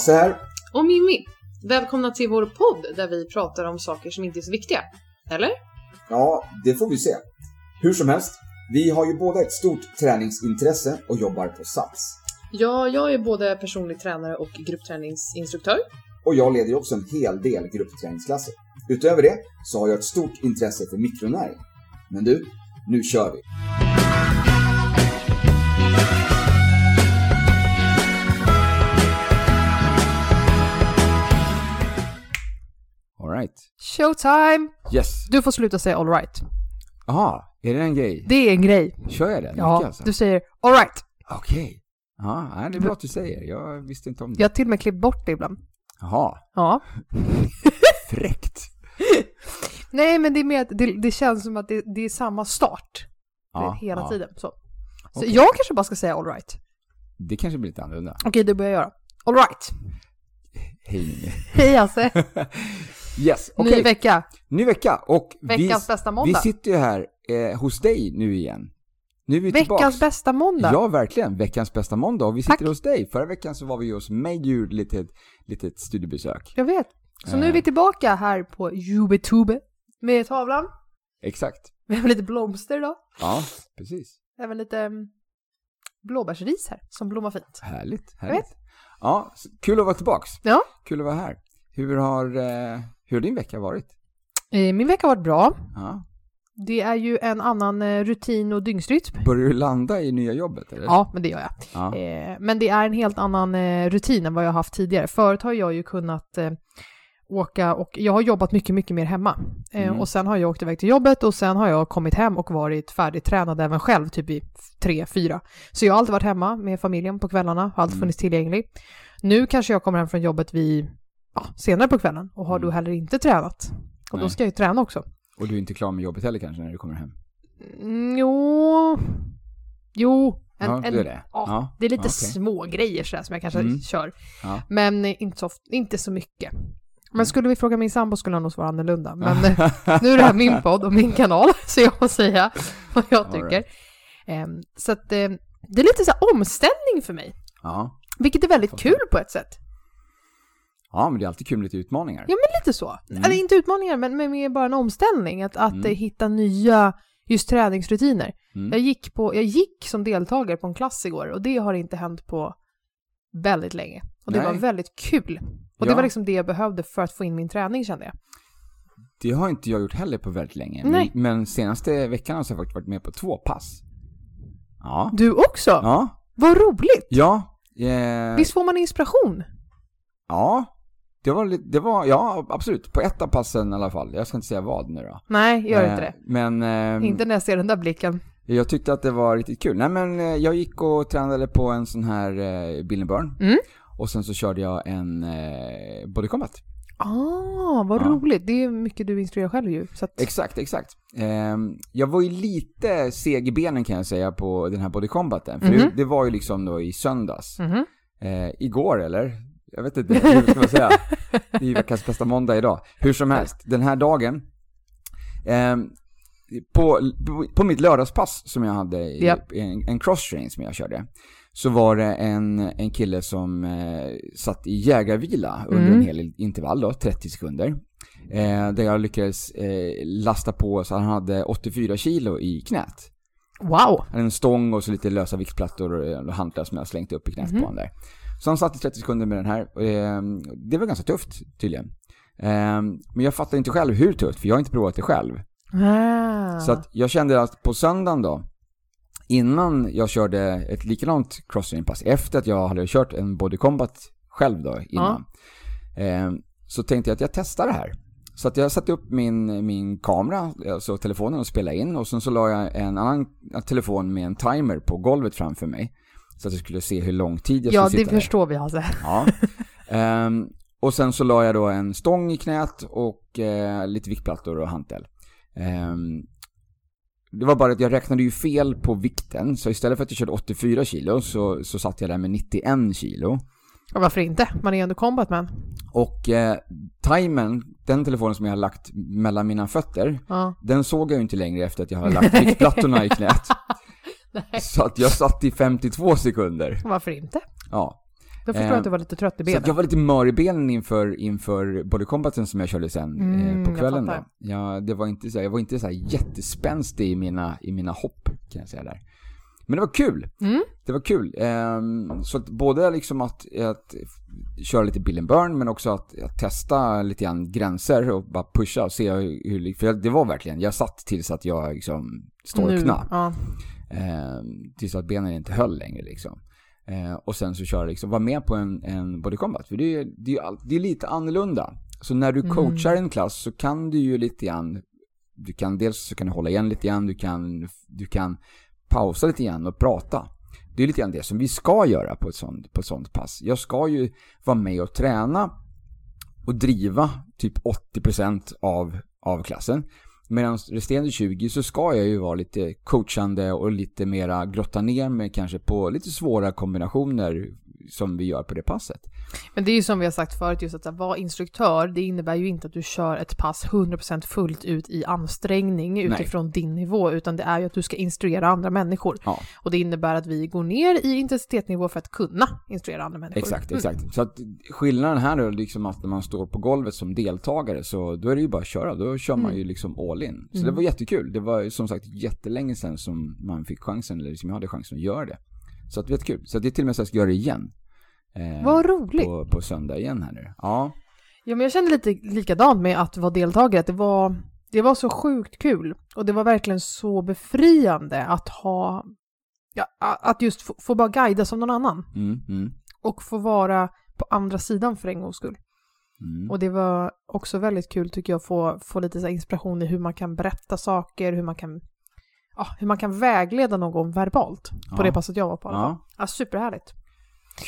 Hasse här. Och Mimmi. Välkomna till vår podd där vi pratar om saker som inte är så viktiga. Eller? Ja, det får vi se. Hur som helst, vi har ju båda ett stort träningsintresse och jobbar på Sats. Ja, jag är både personlig tränare och gruppträningsinstruktör. Och jag leder ju också en hel del gruppträningsklasser. Utöver det så har jag ett stort intresse för mikronäring. Men du, nu kör vi! Alright. Showtime! Yes. Du får sluta säga alright. Jaha, är det en grej? Det är en grej. Kör jag den? Ja, alltså? du säger alright. Okej. Ja, nej, det är bra att du säger. Jag visste inte om det. Jag har till och med klippt bort det ibland. Jaha, Ja. fräckt. Nej, men det är mer att det, det känns som att det, det är samma start. Ja, hela ja. tiden. Så, så Okej. jag kanske bara ska säga alright. Det kanske blir lite annorlunda. Okej, det börjar jag göra. Alright. Hej. Hej Hasse. Yes, okej. Ny vecka. Ny vecka. Och Veckans vi, bästa måndag. vi sitter ju här eh, hos dig nu igen. Nu är vi Veckans tillbaks. bästa måndag. Ja, verkligen. Veckans bästa måndag. Och vi sitter Tack. hos dig. Förra veckan så var vi hos mig och gjorde lite, litet studiebesök. Jag vet. Så nu är Eh. vi tillbaka här på Youtube med tavlan. Exakt. Vi har lite blomster idag. Ja, precis. Även lite mm, blåbärsris här som blommar fint. Härligt, härligt. Ja, kul att vara tillbaks. Ja. Kul att vara här. Hur har, eh, hur har din vecka varit? Eh, Min vecka har varit bra. Ja. Det är ju en annan eh, rutin och dygnsrytm. Börjar du landa i nya jobbet eller? Ja, men det gör jag. Ja. Eh, Men det är en helt annan rutin än vad jag har haft tidigare. Förut har jag ju kunnat åka och jag har jobbat mycket, mycket mer hemma. Mm. Och sen har jag åkt iväg till jobbet och sen har jag kommit hem och varit färdigtränad även själv, typ i tre, fyra. Så jag har alltid varit hemma med familjen på kvällarna, har alltid Mm. funnits tillgänglig. Nu kanske jag kommer hem från jobbet vid, ja, senare på kvällen och har då Mm. heller inte tränat. Och då Nej. ska jag ju träna också. Och du är inte klar med jobbet heller kanske när du kommer hem? Mm, jo, jo. En, ja, en, det är det. Ja, det är lite okej. små grejer sådär som jag kanske Mm. kör. Ja. Men inte så, inte så mycket. Mm. Men skulle vi fråga min sambo skulle han nog svara annorlunda. Men nu är det här min podd och min kanal, så jag får säga vad jag tycker. right. Ehm, så att eh, det är lite så här omställning för mig. Ja. Vilket är väldigt kul på ett sätt. Ja, men det är alltid kul med lite utmaningar. Ja, men lite så. Mm. Eller inte utmaningar, men, men mer bara en omställning. Att, att Mm. hitta nya just träningsrutiner. Mm. Jag, gick på, jag gick som deltagare på en klass igår och det har inte hänt på väldigt länge. Och det Nej. var väldigt kul. Och Ja. det var liksom det jag behövde för att få in min träning kände jag. Det har inte jag gjort heller på väldigt länge. Nej. Men, men senaste veckan har jag faktiskt varit med på två pass. Ja. Du också? Ja. Vad roligt! Ja. Eh, Visst får man inspiration? Ja. Det var det var, ja absolut. På ett av passen i alla fall. Jag ska inte säga vad nu då. Nej, gör Eh, inte det. Men eh, Inte när jag ser den där blicken. jag tyckte att det var riktigt kul. Nej men eh, jag gick och tränade på en sån här eh, Bill Burn. Mm. Och sen så körde jag en eh, Body Combat. Ah, vad Ja. roligt. Det är mycket du instruerar själv ju. Att, Exakt, exakt. Ehm, jag var ju lite seg i benen kan jag säga på den här Body Combaten. För Mhm. det, det var ju liksom då i söndags. Mhm. Eh, igår eller? Jag vet inte, hur ska man säga? Det är ju veckans bästa måndag idag. Hur som helst, den här dagen. ehm, på, på mitt lördagspass som jag hade, i, Ja. en, en cross-train som jag körde. Så var det en, en kille som eh, satt i jägarvila under Mm. en hel intervall då, 30 sekunder. Eh, där jag lyckades eh, lasta på så han hade 84 kilo i knät. Wow! Han hade en stång och så lite lösa viktplattor och eh, hantlar som jag slängt upp i knät Mhm. på honom där. Så han satt i 30 sekunder med den här. och, Eh, det var ganska tufft tydligen. Eh, men jag fattar inte själv hur tufft, för jag har inte provat det själv. Ah. Så jag kände att på söndagen då, innan jag körde ett likadant cross-pass, efter att jag hade kört en body combat själv då innan, eh, så tänkte jag att jag testar det här. Så att jag satte upp min, min kamera, alltså telefonen och spelade in och sen så la jag en annan telefon med en timer på golvet framför mig. Så att jag skulle se hur lång tid jag Ja, skulle det sitta där. förstår vi alltså. Ja. Ehm, och sen så la jag då en stång i knät och eh, lite viktplattor och hantel. Ehm, det var bara att jag räknade ju fel på vikten, så istället för att jag körde 84 kilo så, så satt jag där med 91 kilo. Och varför inte? Man är ju ändå combat man. Och eh, timern, den telefonen som jag har lagt mellan mina fötter, Ja. den såg jag ju inte längre efter att jag har lagt viktplattorna i knät. Nej, Så att jag satt i 52 sekunder. varför inte? Ja. Jag förstår Eh, att du var lite trött i Så benen. att jag var lite mör i benen inför, inför body combaten som jag körde sen Mm, eh, på jag kvällen. fattar. Då. Ja, det var inte så jag var inte så jättespänstig i mina, i mina hopp kan jag säga där. Men det var kul. Mm. Det var kul. Ehm, så att både liksom att, att köra lite bill and burn men också att, att testa lite grann gränser och bara pusha och se hur, hur för det var verkligen, jag satt tills att jag liksom storknade. Ja. Eh, tills att benen inte höll längre liksom. Eh, och sen så köra liksom, vara med på en, en body combat. För det är, det, är, det är lite annorlunda. Så när du Mm. coachar en klass så kan du ju lite grann, du kan dels så kan du hålla igen lite grann, du kan, du kan pausa lite grann och prata. Det är lite grann det som vi ska göra på ett sånt, på ett sånt pass. Jag ska ju vara med och träna och driva typ 80% av, av klassen. Medan resterande 20 så ska jag ju vara lite coachande och lite mera grotta ner mig kanske på lite svåra kombinationer som vi gör på det passet. Men det är ju som vi har sagt förut, just att vara instruktör, det innebär ju inte att du kör ett pass 100% fullt ut i ansträngning utifrån din nivå, utan det är ju att du ska instruera andra människor. Ja. Och det innebär att vi går ner i intensitetsnivå för att kunna instruera andra människor. Exakt, Mm. exakt. Så att skillnaden här är liksom att när man står på golvet som deltagare så då är det ju bara att köra. Då kör man Mm. ju liksom all in. Så Mm. det var jättekul. Det var som sagt jättelänge sedan som man fick chansen, eller som jag hade chansen att göra det. Så att det var jättekul. Så det är till och med så att jag ska göra det igen. Eh, Vad roligt! på, på söndag igen här nu. Ja. Ja, men jag kände lite likadant med att vara deltagare, att det var, det var så sjukt kul. Och det var verkligen så befriande att ha, ja, att just få, få bara guidas av någon annan. Mm, mm, Och få vara på andra sidan för en gångs skull. mm. Och det var också väldigt kul tycker jag att få, få lite inspiration i hur man kan berätta saker, hur man kan, ja, hur man kan vägleda någon verbalt på Ja. det passet jag var på. Ja. Ja, superhärligt.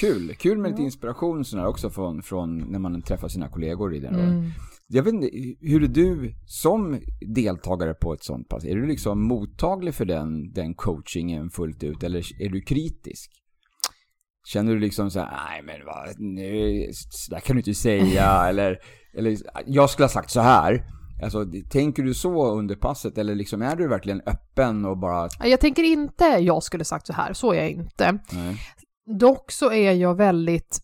Kul, kul med lite inspiration sådär också från, från när man träffar sina kollegor i den. Mm. Jag vet inte, hur är du som deltagare på ett sånt pass? Är du liksom mottaglig för den, den coachingen fullt ut eller är du kritisk? Känner du liksom så här, nej men vad, nu, så där kan du inte säga eller, eller jag skulle ha sagt så här. Alltså, tänker du så under passet eller liksom är du verkligen öppen och bara, Ja, Jag tänker inte jag skulle sagt så här, så är jag inte. nej. Dock så är jag väldigt...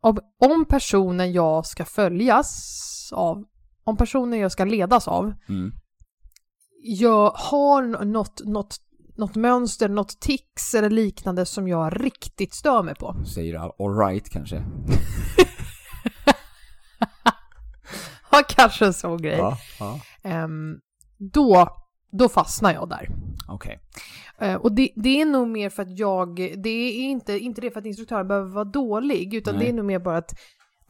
Om, om personen jag ska följas av, om personen jag ska ledas av, Mm. jag har något, något, något mönster, något tics eller liknande som jag riktigt stör mig på. Säger all right kanske. Ja, kanske en sån grej. Ja, ja. Ehm, då, då fastnar jag där. Okej. Eh, och det, det är nog mer för att jag, det är inte, inte det för att instruktören behöver vara dålig, utan Nej. det är nog mer bara att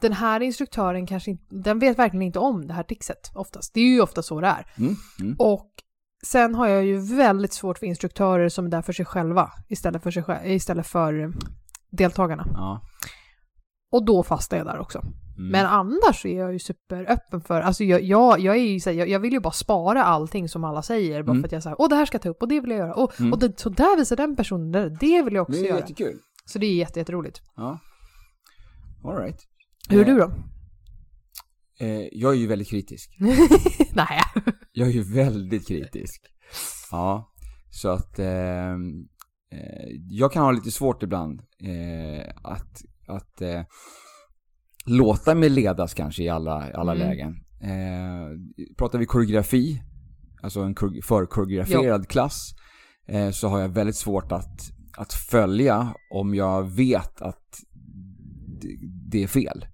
den här instruktören kanske inte, den vet verkligen inte om det här trixet oftast. Det är ju ofta så det är. Mm, mm. Och sen har jag ju väldigt svårt för instruktörer som är där för sig själva istället för, sig, istället för deltagarna. Ja. Och då fastnar jag där också. Mm. Men annars är jag ju superöppen för, alltså jag, jag, jag är ju så här, jag, jag vill ju bara spara allting som alla säger, bara Mm. för att jag säger åh det här ska jag ta upp och det vill jag göra, och, Mm. och det, så där visar den personen, det, det vill jag också Det är göra. jättekul. Så det är jätte, jätteroligt. Ja. All right. Hur är Eh, du då? Eh, jag är ju väldigt kritisk. Nej. Jag är ju väldigt kritisk. Ja, så att eh, eh, jag kan ha lite svårt ibland eh, att, att eh, låta mig ledas kanske i alla, alla Mm. lägen. Eh, pratar vi koreografi, alltså en kor- förkoreograferad klass, eh, så har jag väldigt svårt att, att följa om jag vet att det, är fel.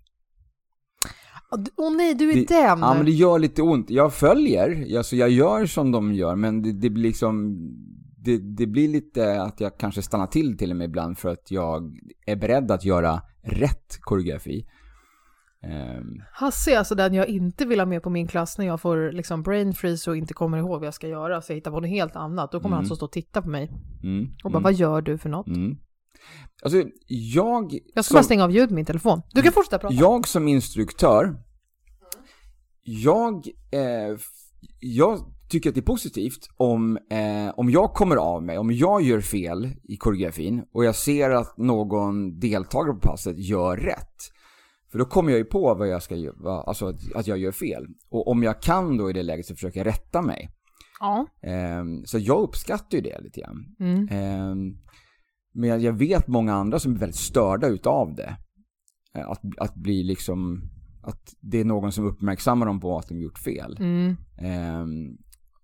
Åh nej, du är Det- den! Ja men det gör lite ont. Jag följer, alltså jag gör som de gör men det, det blir liksom det, det blir lite att jag kanske stannar till till och med ibland för att jag är beredd att göra rätt koreografi. Ehm, Hasse är alltså den jag inte vill ha med på min klass när jag får liksom brain freeze och inte kommer ihåg vad jag ska göra, så jag hittar på något helt annat. Då kommer Mm. han så stå och titta på mig mm, och bara, mm, vad gör du för något? mm. Alltså jag... Jag ska som- bara stänga av ljud på min telefon. Du kan fortsätta prata. Jag som instruktör, jag, eh, jag tycker att det är positivt om, eh, om jag kommer av mig, om jag gör fel i koreografin och jag ser att någon deltagare på passet gör rätt. För då kommer jag ju på vad jag ska göra, alltså att, att jag gör fel. Och om jag kan då i det läget så försöker jag rätta mig. Ja. Eh, så jag uppskattar ju det lite grann. Mm. Ehm, men jag vet många andra som är väldigt störda utav det. Eh, Att, att bli liksom, att det är någon som uppmärksammar dem på att de gjort fel. Mm. Ehm,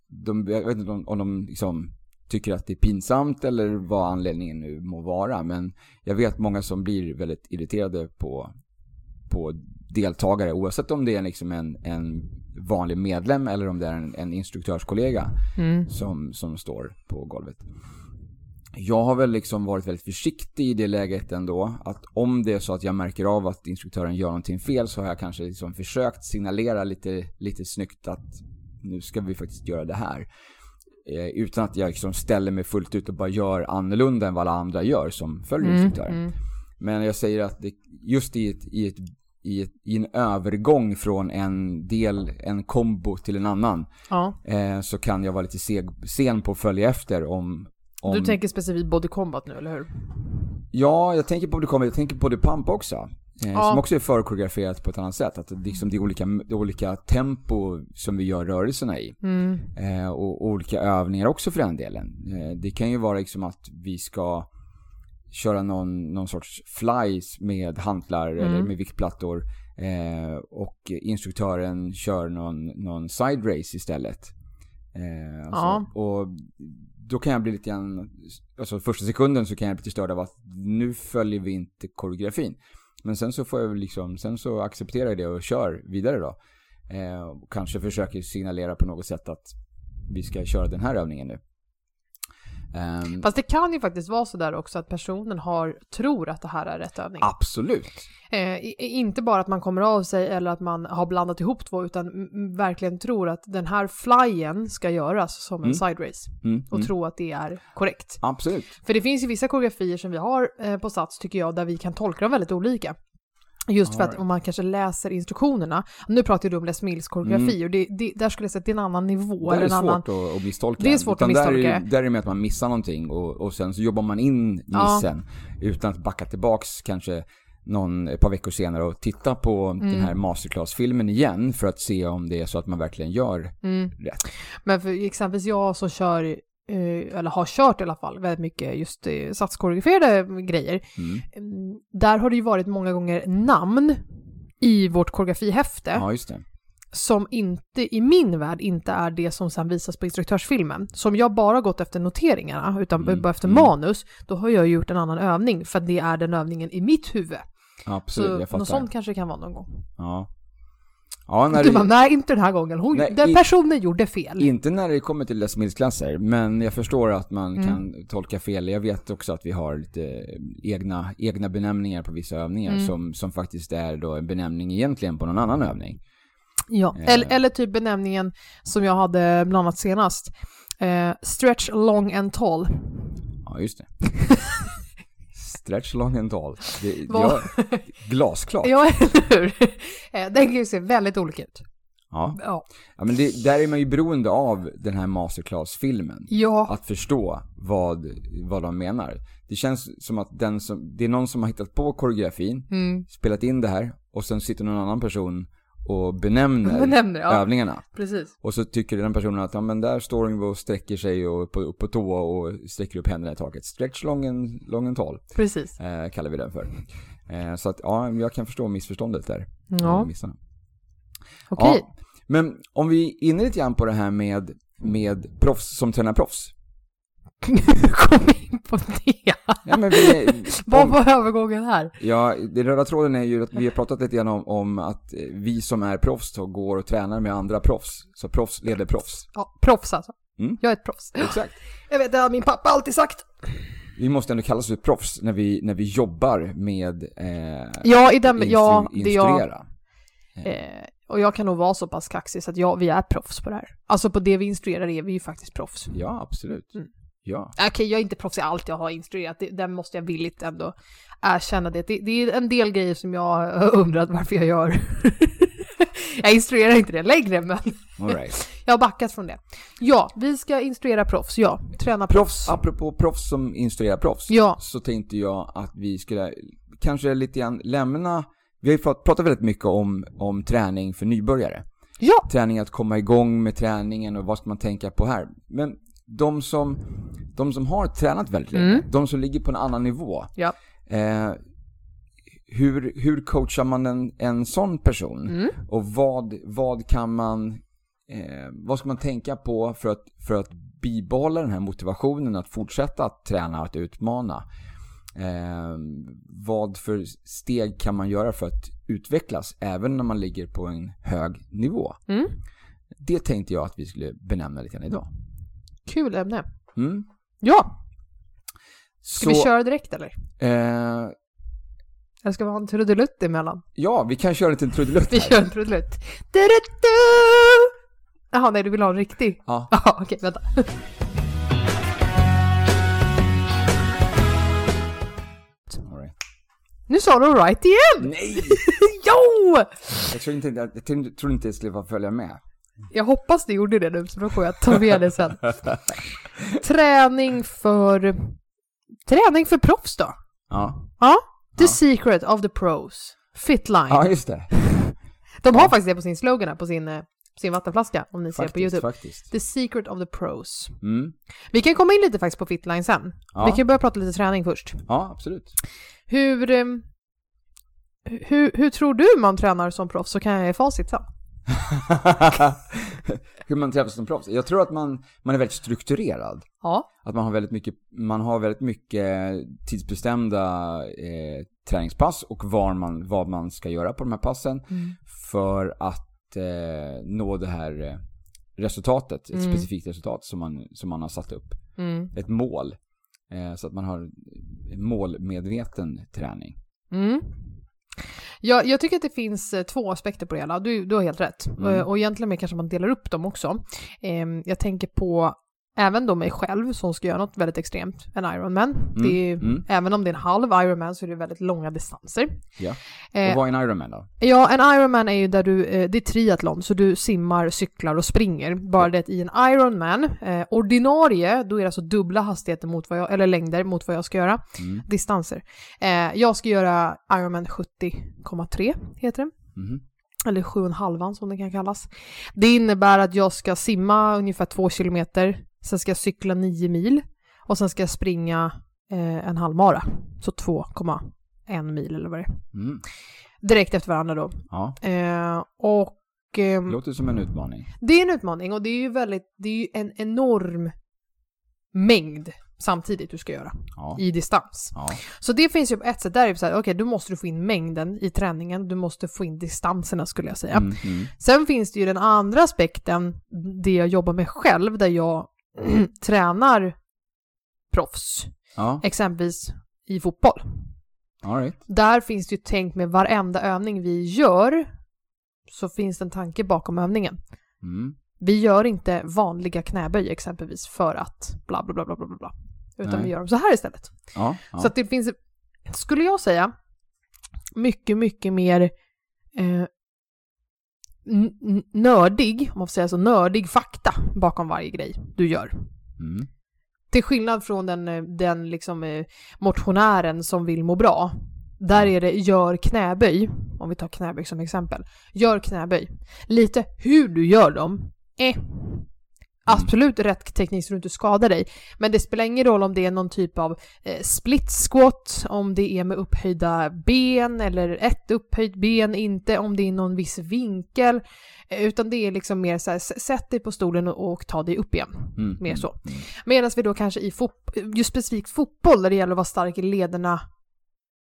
de, jag vet inte om, om de liksom tycker att det är pinsamt eller vad anledningen nu må vara. Men jag vet många som blir väldigt irriterade på, på deltagare oavsett om det är liksom en, en vanlig medlem eller om det är en, en instruktörskollega Mm. som, som står på golvet. Jag har väl liksom varit väldigt försiktig i det läget ändå. Att om det är så att jag märker av att instruktören gör någonting fel så har jag kanske liksom försökt signalera lite, lite snyggt att nu ska vi faktiskt göra det här. Eh, utan att jag liksom ställer mig fullt ut och bara gör annorlunda än vad alla andra gör som följer Mm. instruktören. Mm. Men jag säger att det, just i, ett, i, ett, i, ett, i en övergång från en del, en kombo till en annan Ja. eh, så kan jag vara lite seg, sen på att följa efter om, om... Du tänker specifikt body combat nu, eller hur? Ja, jag tänker på det kommer, jag tänker på det pump också. Eh, Ja. Som också är förkoreograferat på ett annat sätt. Att det, liksom, det, är olika, det är olika tempo som vi gör rörelserna i. Mm. Eh, och, och olika övningar också för den delen. Eh, det kan ju vara liksom att vi ska köra någon, någon sorts flies med hantlar eller Mm. med viktplattor. Eh, och instruktören kör någon, någon side race istället. Eh, alltså, Och då kan jag bli lite grann, alltså första sekunden så kan jag bli lite störd av att nu följer vi inte koreografin. Men sen så får jag liksom, sen så accepterar jag det och kör vidare då. Eh, och kanske försöker signalera på något sätt att vi ska köra den här övningen nu. Ehm, Fast det kan ju faktiskt vara så där också att personen har, tror att det här är rätt övning. absolut. Eh, inte bara att man kommer av sig eller att man har blandat ihop två utan verkligen tror att den här flyen ska göras som en Mm. side race Mm, och mm. tro att det är korrekt. Absolut. För det finns ju vissa koreografier som vi har eh, på Sats tycker jag där vi kan tolka dem väldigt olika. Just för att om man kanske läser instruktionerna, nu pratar du om Les Mills koreografi Mm. och det, det, där skulle jag säga att det är en annan nivå. Eller är det annan... svårt att, att misstolka. Det är svårt att Utan Där misstolka. är, där är det med att man missar någonting och, och sen så jobbar man in Ja. missen utan att backa tillbaks kanske någon, ett par veckor senare och titta på Mm. den här masterclass-filmen igen för att se om det är så att man verkligen gör Mm. rätt. Men för exempelvis jag som kör, eller har kört i alla fall, väldigt mycket just eh, satskoreograferade grejer. Mm. Mm, Där har det ju varit många gånger namn i vårt koreografihäfte Ja, just det. som inte, i min värld, inte är det som sen visas på instruktörsfilmen. Så om jag bara gått efter noteringarna, utan Mm, bara efter mm. manus, då har jag gjort en annan övning, för det är den övningen i mitt huvud. Absolut, så jag fattar. något sånt kanske det kan vara någon gång. Ja. Ja, när Du det, bara, nej inte den här gången, Hon, Nej, den i- personen gjorde fel. inte när det kommer till Les Mills-klasser, men jag förstår att man Mm. kan tolka fel. Jag vet också att vi har lite egna, egna benämningar på vissa övningar Mm. som, som faktiskt är då en benämning egentligen på någon annan övning. Ja, Eh. eller, eller typ benämningen som jag hade bland annat senast. Eh, stretch long and tall. Ja, just det. Stretch tall. Det, Vad- ja, glasklart. Ja, eller hur? Eh, Den kan ju se väldigt olika ut. Ja. Ja. ja, men det, där är man ju beroende av den här masterclass-filmen. Ja, Att förstå vad, vad de menar. Det känns som att den som, det är någon som har hittat på koreografin, mm. spelat in det här och sen sitter någon annan person och benämner, Benämner, ja. övningarna. precis. Och så tycker den personen att ja, men där står hon och sträcker sig och på, på tå och sträcker upp händerna i taket. Stretch long and, long and tall. Precis. eh, kallar vi den för. Eh, så att ja, jag kan förstå missförståndet där. Ja, okej. Ja, men om vi är inne lite grann på det här med, med proffs som tränar proffs. Kom in på det. Ja, men vi, Vad om, var övergången här? ja, den röda tråden är ju att vi har pratat lite grann om, om att eh, vi som är proffs då går och tränar med andra proffs. Så proffs leder proffs. Ja, proffs alltså. Mm. Jag är ett proffs. Exakt. Jag vet, det har min pappa alltid sagt. Vi måste ändå kallas för proffs när vi, när vi jobbar med eh, Ja, i den, instru- ja, det jag, instruera. eh, och jag kan nog vara så pass kaxig så att ja, vi är proffs på det här. Alltså på det vi instruerar är vi ju faktiskt proffs. Ja, absolut. Mm. Ja. Okej, jag är inte proffs i allt jag har instruerat, det, där måste jag villigt ändå erkänna det. det. Det är en del grejer som jag har undrat varför jag gör. jag instruerar inte det längre, men right. jag har backat från det. Ja, vi ska instruera proffs, ja. Träna proffs. Proffs, apropå proffs som instruerar proffs, Ja. så tänkte jag att vi skulle kanske lite grann lämna, vi har ju prat- pratat väldigt mycket om, om träning för nybörjare. Ja, Träning att komma igång med träningen och vad ska man tänka på här. Men de som, de som har tränat väldigt länge, Mm. de som ligger på en annan nivå. Ja. Eh, hur, hur coachar man en, en sån person? Mm. Och vad, vad kan man, eh, vad ska man tänka på för att, för att bibehålla den här motivationen att fortsätta att träna, att utmana? Eh, vad för steg kan man göra för att utvecklas även när man ligger på en hög nivå? Mm. Det tänkte jag att vi skulle benämna lite grann idag. Kul ämne. Mm. Ja, ska Så, vi köra direkt eller? eh, Eller ska vi ha en trudelutt emellan? ja, vi kan köra en liten trudelutt Vi kör en trudelutt. Jaha, nej du vill ha en riktig? Ja. Jaha, okej, vänta. Right. Nu sa du right igen! Nej! jo! Jag tror inte, jag trodde trodde inte jag skulle få följa med. Jag hoppas du gjorde det nu, så då får jag ta med det sen. Träning för... Träning för proffs då? Ja, Ja. The Ja. secret of the pros. Fitline. ja just det. De har Ja. faktiskt det på sin slogan här, på sin, eh, på sin vattenflaska, om ni ser på Faktiskt, YouTube. faktiskt. The secret of the pros. Mm. Vi kan komma in lite faktiskt på Fitline sen. Ja. Vi kan börja prata lite träning först. Ja, absolut. Hur, eh, hur, hur tror du man tränar som proffs? Så kan jag ge facit sen. Hur man träffas som proffs? Jag tror att man, man är väldigt strukturerad. Ja. Att man har väldigt mycket, man har väldigt mycket tidsbestämda eh, träningspass och var man, vad man ska göra på de här passen för att eh, nå det här eh, resultatet, ett Mm. specifikt resultat som man, som man har satt upp. Mm. Ett mål. Eh, så att man har en målmedveten träning. Ja, jag tycker att det finns eh, två aspekter på det hela. Du, du har helt rätt. Mm. Eh, Och egentligen mer kanske man delar upp dem också. Ehm, jag tänker på även då mig själv som ska göra något väldigt extremt, en Ironman. Det är, mm. Även om det är en halv Ironman så är det väldigt långa distanser. Ja. Eh, Och vad är en Ironman då? Ja, en Ironman är ju där du, eh, det är triathlon, så du simmar, cyklar och springer. Bara det i en Ironman, eh, ordinarie, då är det alltså dubbla hastigheter mot vad jag, eller längder mot vad jag ska göra, Mm. distanser. Jag ska göra Ironman 70,3 heter det. Mhm. Eller 7,5 som det kan kallas. Det innebär att jag ska simma ungefär 2 kilometer, sen ska jag cykla 9 mil och sen ska jag springa eh, en halvmara, så 2,1 mil eller vad det är. Mm. Direkt efter varandra då. Ja, Eh, och ehm, det låter som en utmaning. det är en utmaning och det är ju väldigt, det är ju en enorm mängd samtidigt du ska göra Ja. i distans. Ja. Så det finns ju på ett sätt, där är det så här, okej, måste du få in mängden i träningen, du måste få in distanserna skulle jag säga. Mm, mm. Sen finns det ju den andra aspekten, det jag jobbar med själv, där jag tränar proffs, Ja, exempelvis i fotboll. right. Där finns det ju tänkt med varenda övning vi gör, så finns det en tanke bakom övningen. Mm. Vi gör inte vanliga knäböj exempelvis för att bla bla bla bla bla bla. Utan Nej. vi gör dem så här istället. Ja, ja. Så att det finns, skulle jag säga, mycket, mycket mer eh, nördig, om man får säga så, nördig fakta bakom varje grej du gör. Mm. Till skillnad från den, eh, den liksom, eh, motionären som vill må bra. Där är det gör knäböj, om vi tar knäböj som exempel. Gör knäböj. Lite hur du gör dem, eh. Absolut rätt teknik så du inte skadar dig. Men det spelar ingen roll om det är någon typ av eh, split squat, om det är med upphöjda ben eller ett upphöjt ben, inte om det är någon viss vinkel. Eh, utan det är liksom mer så här, sätt dig på stolen och, och ta dig upp igen. Mm. Mer så. Mm. Medan vi då kanske i just specifikt fotboll där det gäller att vara stark i lederna,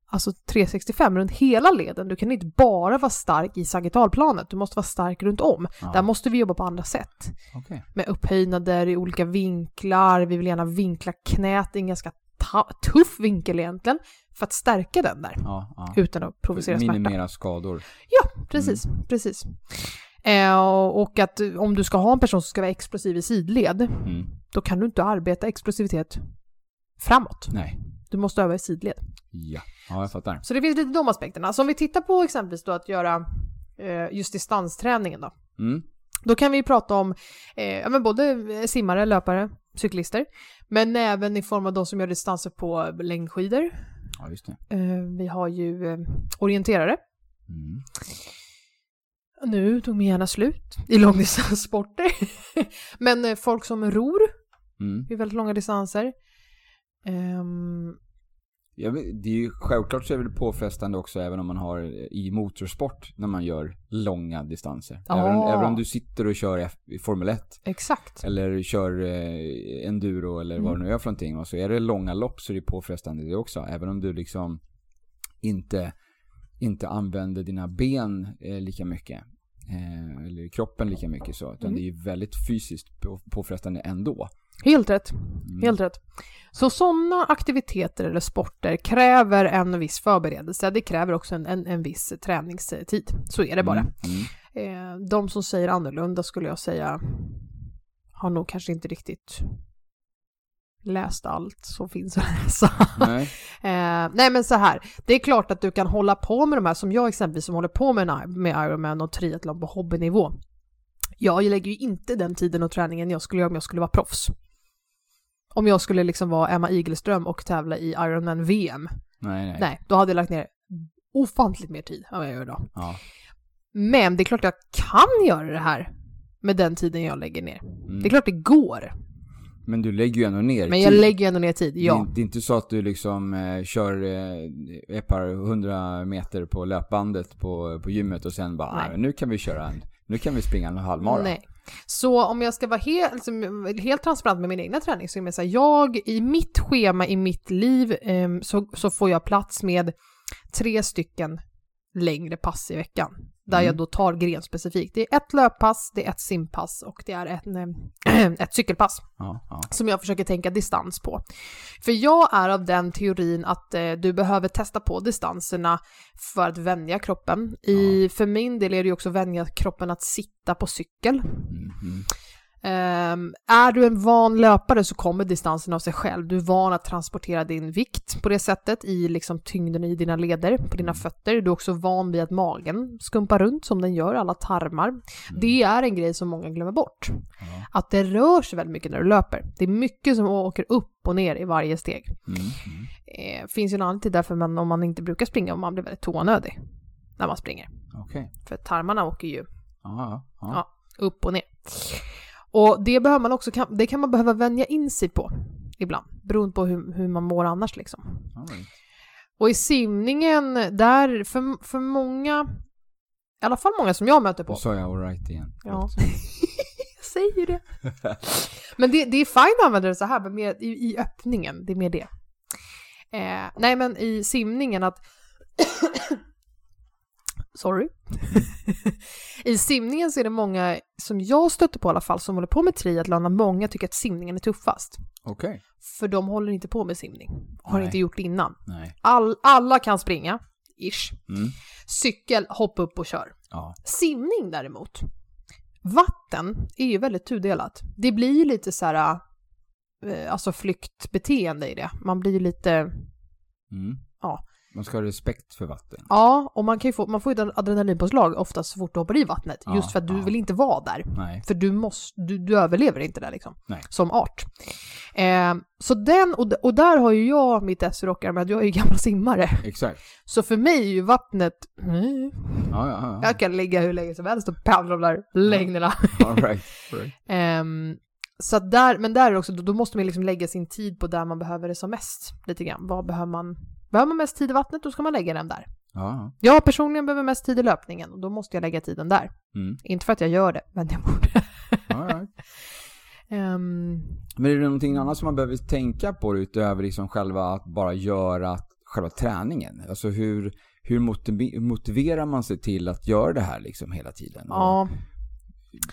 alltså 365 runt hela leden. Du kan inte bara vara stark i sagittalplanet, du måste vara stark runt om. Ja. Där måste vi jobba på andra sätt. Okej. Med upphöjnader i olika vinklar, vi vill gärna vinkla knät i en ganska tuff vinkel egentligen, för att stärka den där. Ja, ja. Utan att provocera smärta. Minimera skador. Ja, precis, precis. Eh, och att om du ska ha en person som ska vara explosiv i sidled, Mm. då kan du inte arbeta explosivitet framåt. Nej. Du måste öva i sidled. Ja. ja, jag fattar. Så det finns lite de aspekterna. Så om vi tittar på exempelvis då att göra eh, just distansträningen då. Mm. Då kan vi prata om eh, ja, både simmare, löpare, cyklister. Men även i form av de som gör distanser på längdskidor. Ja, just det. Eh, vi har ju eh, orienterare. Mm. Nu tog min hjärna slut i långdistanssporter. men eh, folk som ror Mm. Det är väldigt långa distanser. Ehm, Ja, det är ju, självklart så är det påfrestande också även om man har i motorsport när man gör långa distanser. Ja. Även, även om du sitter och kör F- i Formel 1 exakt. eller kör eh, enduro eller vad Mm. det nu är för någonting. Och så är det långa lopp så är det påfrestande det också. Även om du liksom inte, inte använder dina ben eh, lika mycket. Eh, eller kroppen lika mycket så. Utan Mm. det är ju väldigt fysiskt på, påfrestande ändå. Helt rätt. Mm. Helt rätt. Så sådana aktiviteter eller sporter kräver en viss förberedelse. Det kräver också en, en, en viss träningstid. Så är det bara. Mm. Mm. Eh, de som säger annorlunda skulle jag säga har nog kanske inte riktigt läst allt som finns att läsa. Nej. Eh, nej men så här, det är klart att du kan hålla på med de här som jag exempelvis som håller på med, med Ironman och triathlon på hobbynivå. Jag lägger ju inte den tiden och träningen jag skulle göra om jag skulle vara proffs. Om jag skulle liksom vara Emma Igelström och tävla i Ironman VM, Nej, nej. nej, då hade jag lagt ner ofantligt mer tid än vad jag gör idag. Ja. Men det är klart jag kan göra det här med den tiden jag lägger ner. Mm. Det är klart det går, Men du lägger ju ändå ner men jag tid. lägger ju ändå ner tid, ja. det är inte så att du liksom eh, kör eh, ett par hundra meter på löpbandet på, på gymmet och sen bara. "Nej, nu kan vi köra en, nu kan vi springa en halvmara. Nej. Så om jag ska vara helt, liksom, helt transparent med min egna träning så är det så här, jag i mitt schema i mitt liv ehm, så, så får jag plats med tre stycken längre pass i veckan. Där Mm. jag då tar grenspecifikt. Det är ett löppass, det är ett simpass och det är ett, ehm, ett cykelpass Ja, ja. som jag försöker tänka distans på. För jag är av den teorin att eh, du behöver testa på distanserna för att vänja kroppen. I, För min del är det ju också vänja kroppen att sitta på cykel. Mm, mm. Ehm, är du en van löpare så kommer distansen av sig själv. Du är van att transportera din vikt på det sättet i liksom tyngden i dina leder, på dina fötter. Du är också van vid att magen skumpar runt som den gör, alla tarmar. Det är en grej som många glömmer bort. Ja. Att det rör sig väldigt mycket när du löper. Det är mycket som åker upp och ner i varje steg. Mm, mm. Eh, finns ju en anledning till därför man, om man inte brukar springa och man blir väldigt tånödig när man springer. Okej. För tarmarna åker ju Ja, ja. Ja. Upp och ner. Och det, behöver man också, det kan man behöva vänja in sig på ibland, beroende på hur, hur man mår annars liksom. Right. Och i simningen, där, för, för många, i alla fall många som jag möter på, Då sa jag alright igen. Ja. jag säger det. Men det, det är fint att använda det så här, men mer i, i öppningen, det är mer det. Eh, nej men i simningen att Sorry. I simningen så är det många, som jag stöter på i alla fall, som håller på med triathlon, där många tycker att simningen är tuffast. Okej. För de håller inte på med simning. Har Nej. inte gjort det innan. Nej. All, alla kan springa, ish. Mm. Cykel, hoppa upp och kör. Ja. Simning däremot, vatten är ju väldigt tudelat. Det blir ju lite så här, eh, alltså flyktbeteende i det. Man blir ju lite, Mm. Ja. Man ska ha respekt för vatten. ja, och man kan få, man får ju ett adrenalinpåslag oftast så fort du hoppar i vattnet. Ja, just för att du ja. vill inte vara där. Nej. För du måste, du, du överlever inte där liksom. Nej. Som art. Eh, så den, och, och där har ju jag mitt S i rockar med att jag är ju gammal simmare. Exakt. Så för mig är ju vattnet, mm, Ja, ja, ja. jag kan ligga hur länge som helst och pendla de där längderna. All right. All right. Ehm, så där, men där också, då, då måste man liksom lägga sin tid på där man behöver det som mest. Lite grann. Vad behöver man? Behöver man mest tid i vattnet, då ska man lägga den där. Ja, Jag personligen behöver mest tid i löpningen och då måste jag lägga tiden där. Mm. Inte för att jag gör det, men jag borde. Right. Ehm, Men är det någonting annat som man behöver tänka på utöver liksom själva att bara göra själva träningen? Alltså hur, hur motiv- motiverar man sig till att göra det här liksom hela tiden? Och ja,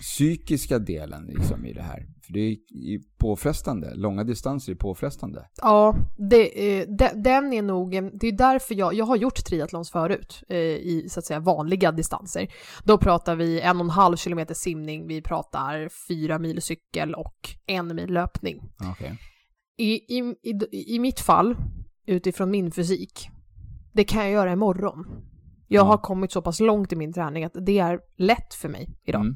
Psykiska delen liksom i det här. För det är påfrestande. Långa distanser är påfrestande. ja det, eh, de, den är nog, det är därför jag, jag har gjort triathlons förut eh, i så att säga vanliga distanser. Då pratar vi en och en halv kilometer simning, vi pratar fyra mil cykel och en mil löpning. Okej. I, i, i, I mitt fall, utifrån min fysik, det kan jag göra imorgon. Jag Ja. har kommit så pass långt i min träning att det är lätt för mig idag. Mm.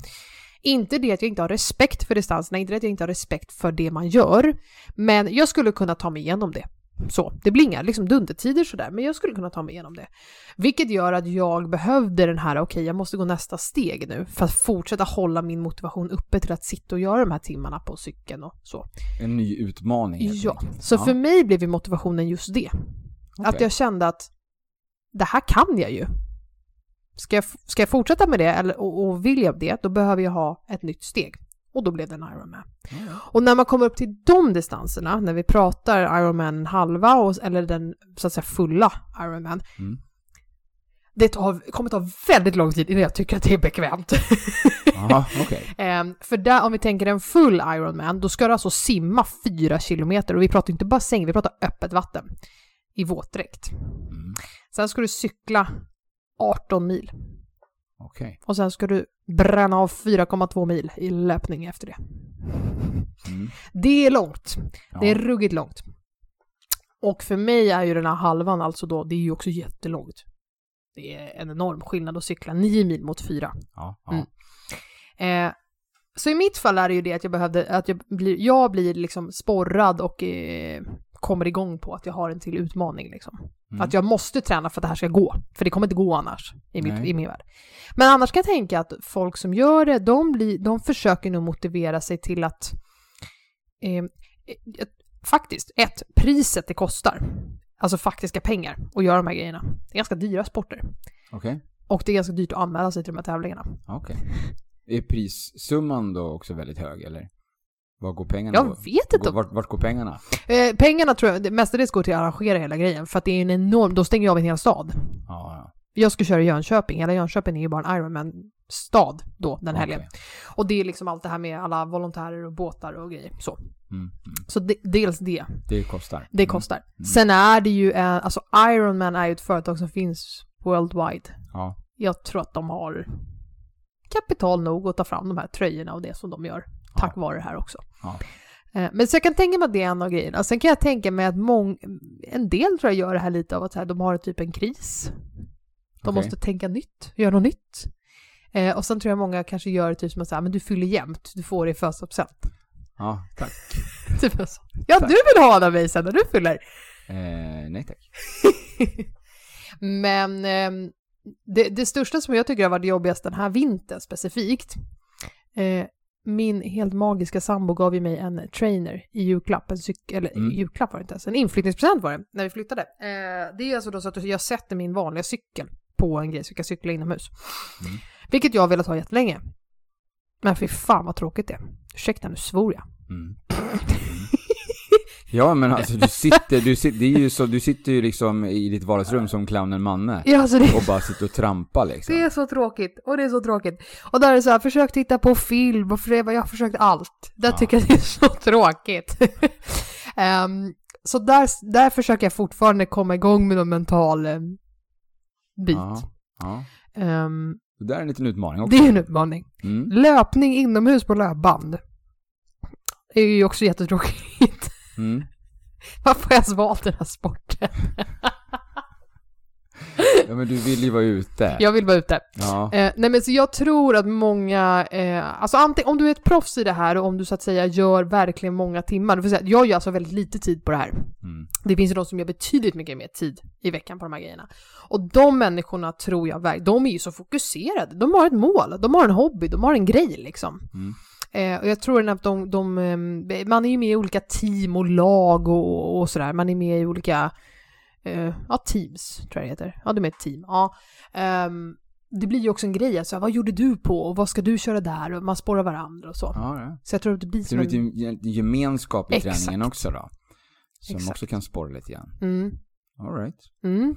Inte det att jag inte har respekt för distanserna, inte det att jag inte har respekt för det man gör, men jag skulle kunna ta mig igenom det. Så, det blir inga liksom dundertider sådär, men jag skulle kunna ta mig igenom det. Vilket gör att jag behövde den här, okej, okay, jag måste gå nästa steg nu för att fortsätta hålla min motivation uppe till att sitta och göra de här timmarna på cykeln och så. En ny utmaning. Ja, så ja. för mig blev ju motivationen just det. Att Okej. jag kände att det här kan jag ju. Ska jag, ska jag fortsätta med det eller, och, och vill jag det, då behöver jag ha ett nytt steg. Och då blev det en Ironman. Ja. Och när man kommer upp till de distanserna, när vi pratar Ironman halva och, eller den så att säga fulla Ironman, Mm. det tar, kommer ta väldigt lång tid innan jag tycker att det är bekvämt. Jaha, okej. Ehm, för där, om vi tänker en full Ironman, då ska du alltså simma fyra kilometer och vi pratar inte bassäng, vi pratar öppet vatten i våtdräkt. Mm. Sen ska du cykla 18 mil Okej. och sen ska du bränna av 4,2 mil i löpning efter det. Mm. Det är långt. Ja. Det är ruggigt långt. Och för mig är ju den här halvan alltså då, det är ju också jättelångt. Det är en enorm skillnad att cykla 9 mil mot 4. Ja, ja. Mm. Eh, så i mitt fall är det ju det att jag behövde, att jag blir, jag blir liksom sporrad och eh, kommer igång på att jag har en till utmaning liksom. Mm. Att jag måste träna för att det här ska gå. För det kommer inte gå annars i, mitt, i min värld. Men annars kan jag tänka att folk som gör det, de, blir, de försöker nog motivera sig till att eh, faktiskt, ett, priset det kostar. Alltså faktiska pengar att göra de här grejerna. Det är ganska dyra sporter. Okej. Och det är ganska dyrt att anmäla sig till de här tävlingarna. Okej. Är prissumman då också väldigt hög eller? Var går pengarna Jag vet inte. Vart, vart går pengarna? Eh, pengarna tror jag mestadels går till att arrangera hela grejen. För att det är en enorm, då stänger jag av en hel stad. Ja, ja. Jag ska köra i Jönköping, hela Jönköping är ju bara en Ironman-stad då den helgen. Okej. Och det är liksom allt det här med alla volontärer och båtar och grejer. Så, Mm, mm. så de, dels det, Det kostar. det Mm. kostar. Sen är det ju, en, alltså Ironman är ju ett företag som finns worldwide. Ja. Jag tror att de har kapital nog att ta fram de här tröjorna och det som de gör. Tack vare det här också. Ja. Eh, Men så jag kan tänka mig att det är en av grejerna. Sen kan jag tänka mig att mång, en del tror jag gör det här lite av att så här, de har typ en kris. De Okej. måste tänka nytt, göra något nytt. Eh, och sen tror jag många kanske gör det typ som att säga, men du fyller jämnt, du får det i födelsedagspresent. Ja, tack. Typ så. Ja, du vill ha den av mig sen när du fyller. Eh, nej tack. Men ehm, det, det största som jag tycker har varit jobbigast den här vintern specifikt, eh, min helt magiska sambo gav ju mig en trainer i julklapp, en cyk- eller Mm. julklapp var det inte ens, en inflyttningspresent var det, när vi flyttade. Eh, det är alltså då så att jag sätter min vanliga cykel på en grej så jag kan cykla inomhus. Mm. Vilket jag har velat ha jättelänge. Men fy fan vad tråkigt det är. Ursäkta nu svor jag. Mm. Ja men alltså du sitter, du sitter, det är ju så, du sitter ju liksom i ditt vardagsrum som clownen Manne Ja, alltså det, och bara sitter och trampar liksom. Det är så tråkigt och det är så tråkigt. Och där är det så här, försök titta på film och för det, jag har försökt allt. Där Ja. tycker jag det är så tråkigt. Ehm, så där, där försöker jag fortfarande komma igång med någon mental eh, bit. Ja, ja. Ehm, Det där är en liten utmaning det också. är en utmaning. Mm. Löpning inomhus på löpband är ju också jättetråkigt. Mm. Varför har jag ens valt den här sporten? Ja men du vill ju vara ute. Jag vill vara ute. Ja. Eh, nej men så jag tror att många, eh, alltså antingen om du är ett proffs i det här och om du så att säga gör verkligen många timmar, säga, jag gör alltså väldigt lite tid på det här. Mm. Det finns ju de som gör betydligt mycket mer tid i veckan på de här grejerna. Och de människorna tror jag, verk- de är ju så fokuserade, de har ett mål, de har en hobby, de har en grej liksom. Mm. Eh, och jag tror att de, de, eh, man är ju med i olika team och lag och, och sådär, man är med i olika, eh, ja teams tror jag det heter. Ja, är ett team. Ja. Ehm, det blir ju också en grej, alltså, vad gjorde du på och vad ska du köra där och man spårar varandra och så. Ja, ja. Så jag tror att det blir Så som det en... blir lite gemenskap i Exakt. träningen också då? Som Exakt. också kan sporra lite grann. Mm, All right. mm.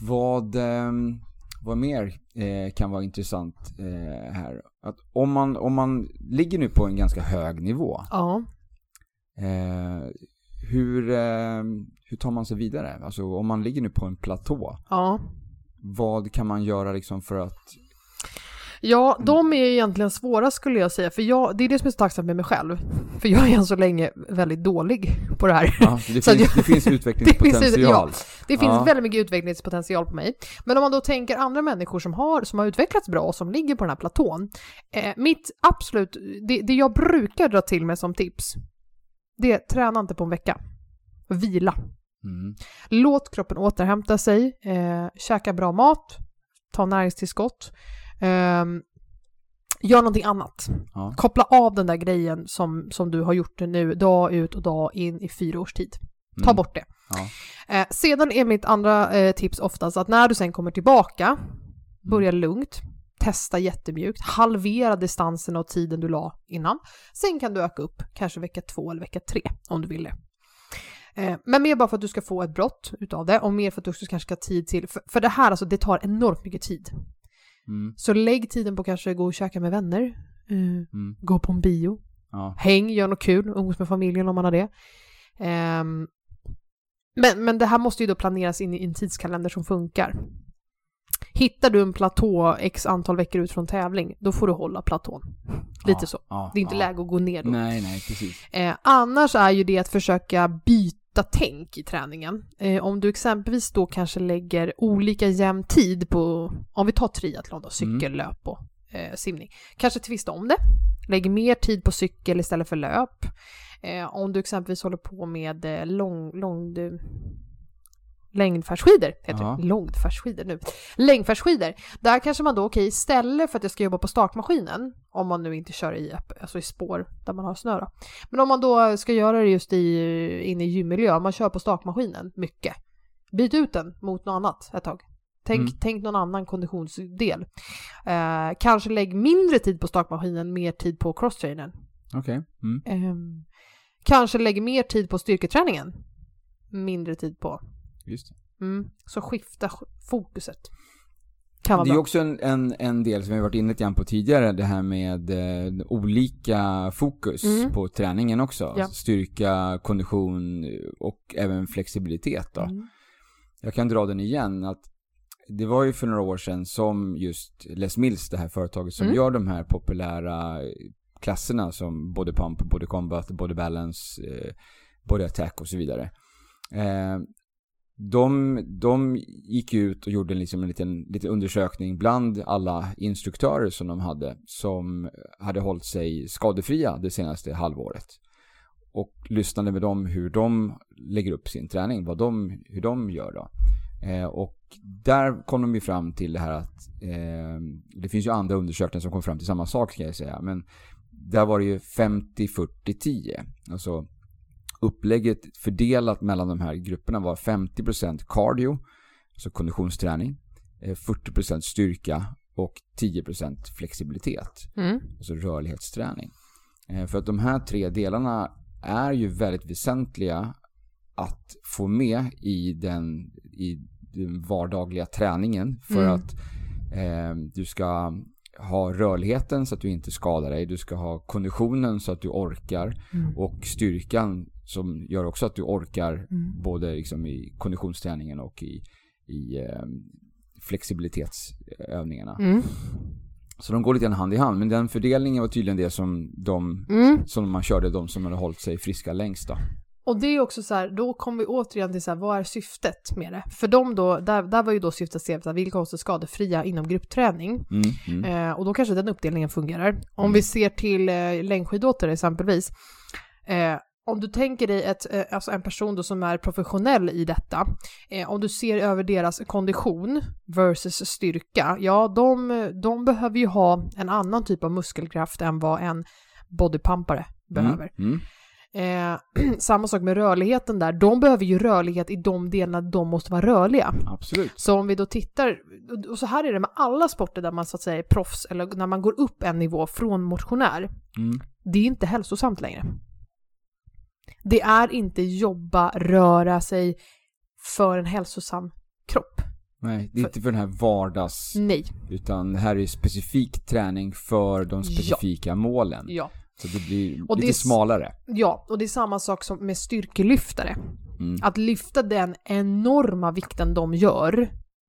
Vad, ehm, vad mer eh, kan vara intressant eh, här? Att om man, om man ligger nu på en ganska hög nivå, Ja. eh, hur, eh, hur tar man sig vidare? Alltså om man ligger nu på en platå, Ja. vad kan man göra liksom för att... Ja, de är egentligen svåra skulle jag säga, för jag, det är det som är så tacksamt med mig själv. För jag är än så länge väldigt dålig på det här. Ja, det, finns, jag- det finns utvecklingspotential. Det finns Ja. väldigt mycket utvecklingspotential på mig. Men om man då tänker andra människor som har, som har utvecklats bra och som ligger på den här platån. Eh, mitt absolut, det, det jag brukar dra till med som tips, det är träna inte på en vecka. Vila. Mm. Låt kroppen återhämta sig, eh, käka bra mat, ta näringstillskott, eh, gör någonting annat. Ja. Koppla av den där grejen som, som du har gjort nu dag ut och dag in i fyra års tid. Ta Mm. bort det. Ja. Eh, sedan är mitt andra eh, tips oftast att när du sen kommer tillbaka, Mm. börja lugnt, testa jättemjukt, halvera distansen och tiden du la innan. Sen kan du öka upp, kanske vecka två eller vecka tre om du vill det. Eh, men mer bara för att du ska få ett brott utav det och mer för att du också kanske ska ha tid till, för, för det här alltså det tar enormt mycket tid. Mm. Så lägg tiden på kanske gå och käka med vänner, eh, Mm. gå på en bio, Ja. häng, gör något kul, umgås med familjen om man har det. Ehm, men, men det här måste ju då planeras in i en tidskalender som funkar. Hittar du en platå x antal veckor ut från tävling, då får du hålla platån. Lite Ja. så. Ja. Det är inte ja. läge att gå ner då. Nej, nej, precis. Eh, annars är ju det att försöka byta tänk i träningen. Eh, om du exempelvis då kanske lägger olika jämn tid på, om vi tar triathlon då, cykel, löp och eh, simning. Kanske tvista om det. Lägg mer tid på cykel istället för löp. Eh, om du exempelvis håller på med eh, lång, lång, längdfärdsskidor, heter Ja. det. Långfärdsskidor nu. Längdfärdsskidor. Där kanske man då, okej, istället för att jag ska jobba på stakmaskinen, om man nu inte kör i, alltså i spår där man har snö då. Men om man då ska göra det just i, inne i gymmiljö, om man kör på stakmaskinen mycket, byt ut den mot något annat ett tag. Tänk, Mm. tänk någon annan konditionsdel. Eh, kanske lägg mindre tid på stakmaskinen, mer tid på crosstrainern. Okej. Mm. Ehm, kanske lägg mer tid på styrketräningen, mindre tid på. Just det. Mm. Så skifta sk- fokuset. Kan vara Det är bra. också en, en, en del som vi har varit inne lite på tidigare, det här med eh, olika fokus Mm. på träningen också. Ja. Styrka, kondition och även flexibilitet då. Mm. Jag kan dra den igen, att det var ju för några år sedan som just Les Mills, det här företaget som Mm. gör de här populära klasserna som Body Pump, Body Combat, Body Balance, eh, Body Attack och så vidare. Eh, de, de gick ut och gjorde liksom en liten, liten undersökning bland alla instruktörer som de hade som hade hållit sig skadefria det senaste halvåret. Och lyssnade med dem hur de lägger upp sin träning, vad de, hur de gör då. Eh, och där kom de ju fram till det här att eh, det finns ju andra undersökningar som kom fram till samma sak ska jag säga. Men där var det ju 50-40-10. Alltså upplägget fördelat mellan de här grupperna var 50% cardio, alltså konditionsträning, eh, 40% styrka och 10% flexibilitet, Mm. alltså rörlighetsträning. Eh, För att de här tre delarna är ju väldigt väsentliga att få med i den, i den vardagliga träningen för Mm. att eh, du ska ha rörligheten så att du inte skadar dig. Du ska ha konditionen så att du orkar Mm. och styrkan som gör också att du orkar Mm. både liksom i konditionsträningen och i, i eh, flexibilitetsövningarna. Mm. Så de går lite grann hand i hand. Men den fördelningen var tydligen det som, de, Mm. som man körde, de som hade hållit sig friska längst då. Och det är också så här, då kommer vi återigen till så här, vad är syftet med det? För dem då, där, där var ju då syftet att se så här, vilka hålls skadefria inom gruppträning. Mm, mm. Eh, och då kanske den uppdelningen fungerar. Om vi ser till eh, längdskidåkare exempelvis. Eh, om du tänker dig ett, eh, alltså en person då som är professionell i detta, eh, om du ser över deras kondition versus styrka, ja de, de behöver ju ha en annan typ av muskelkraft än vad en bodypumpare behöver. Mm, mm. Eh, samma sak med rörligheten där, de behöver ju rörlighet i de delarna de måste vara rörliga. Absolut. Så om vi då tittar, och så här är det med alla sporter där man så att säga är proffs, eller när man går upp en nivå från motionär, Mm. det är inte hälsosamt längre. Det är inte jobba, röra sig för en hälsosam kropp. Nej, det är För- inte för den här vardags... Nej. Utan det här är specifik träning för de specifika målen. Ja. Så det blir Och lite det är smalare. ja, och det är samma sak som med styrkelyftare. Mm. Att lyfta den enorma vikten de gör,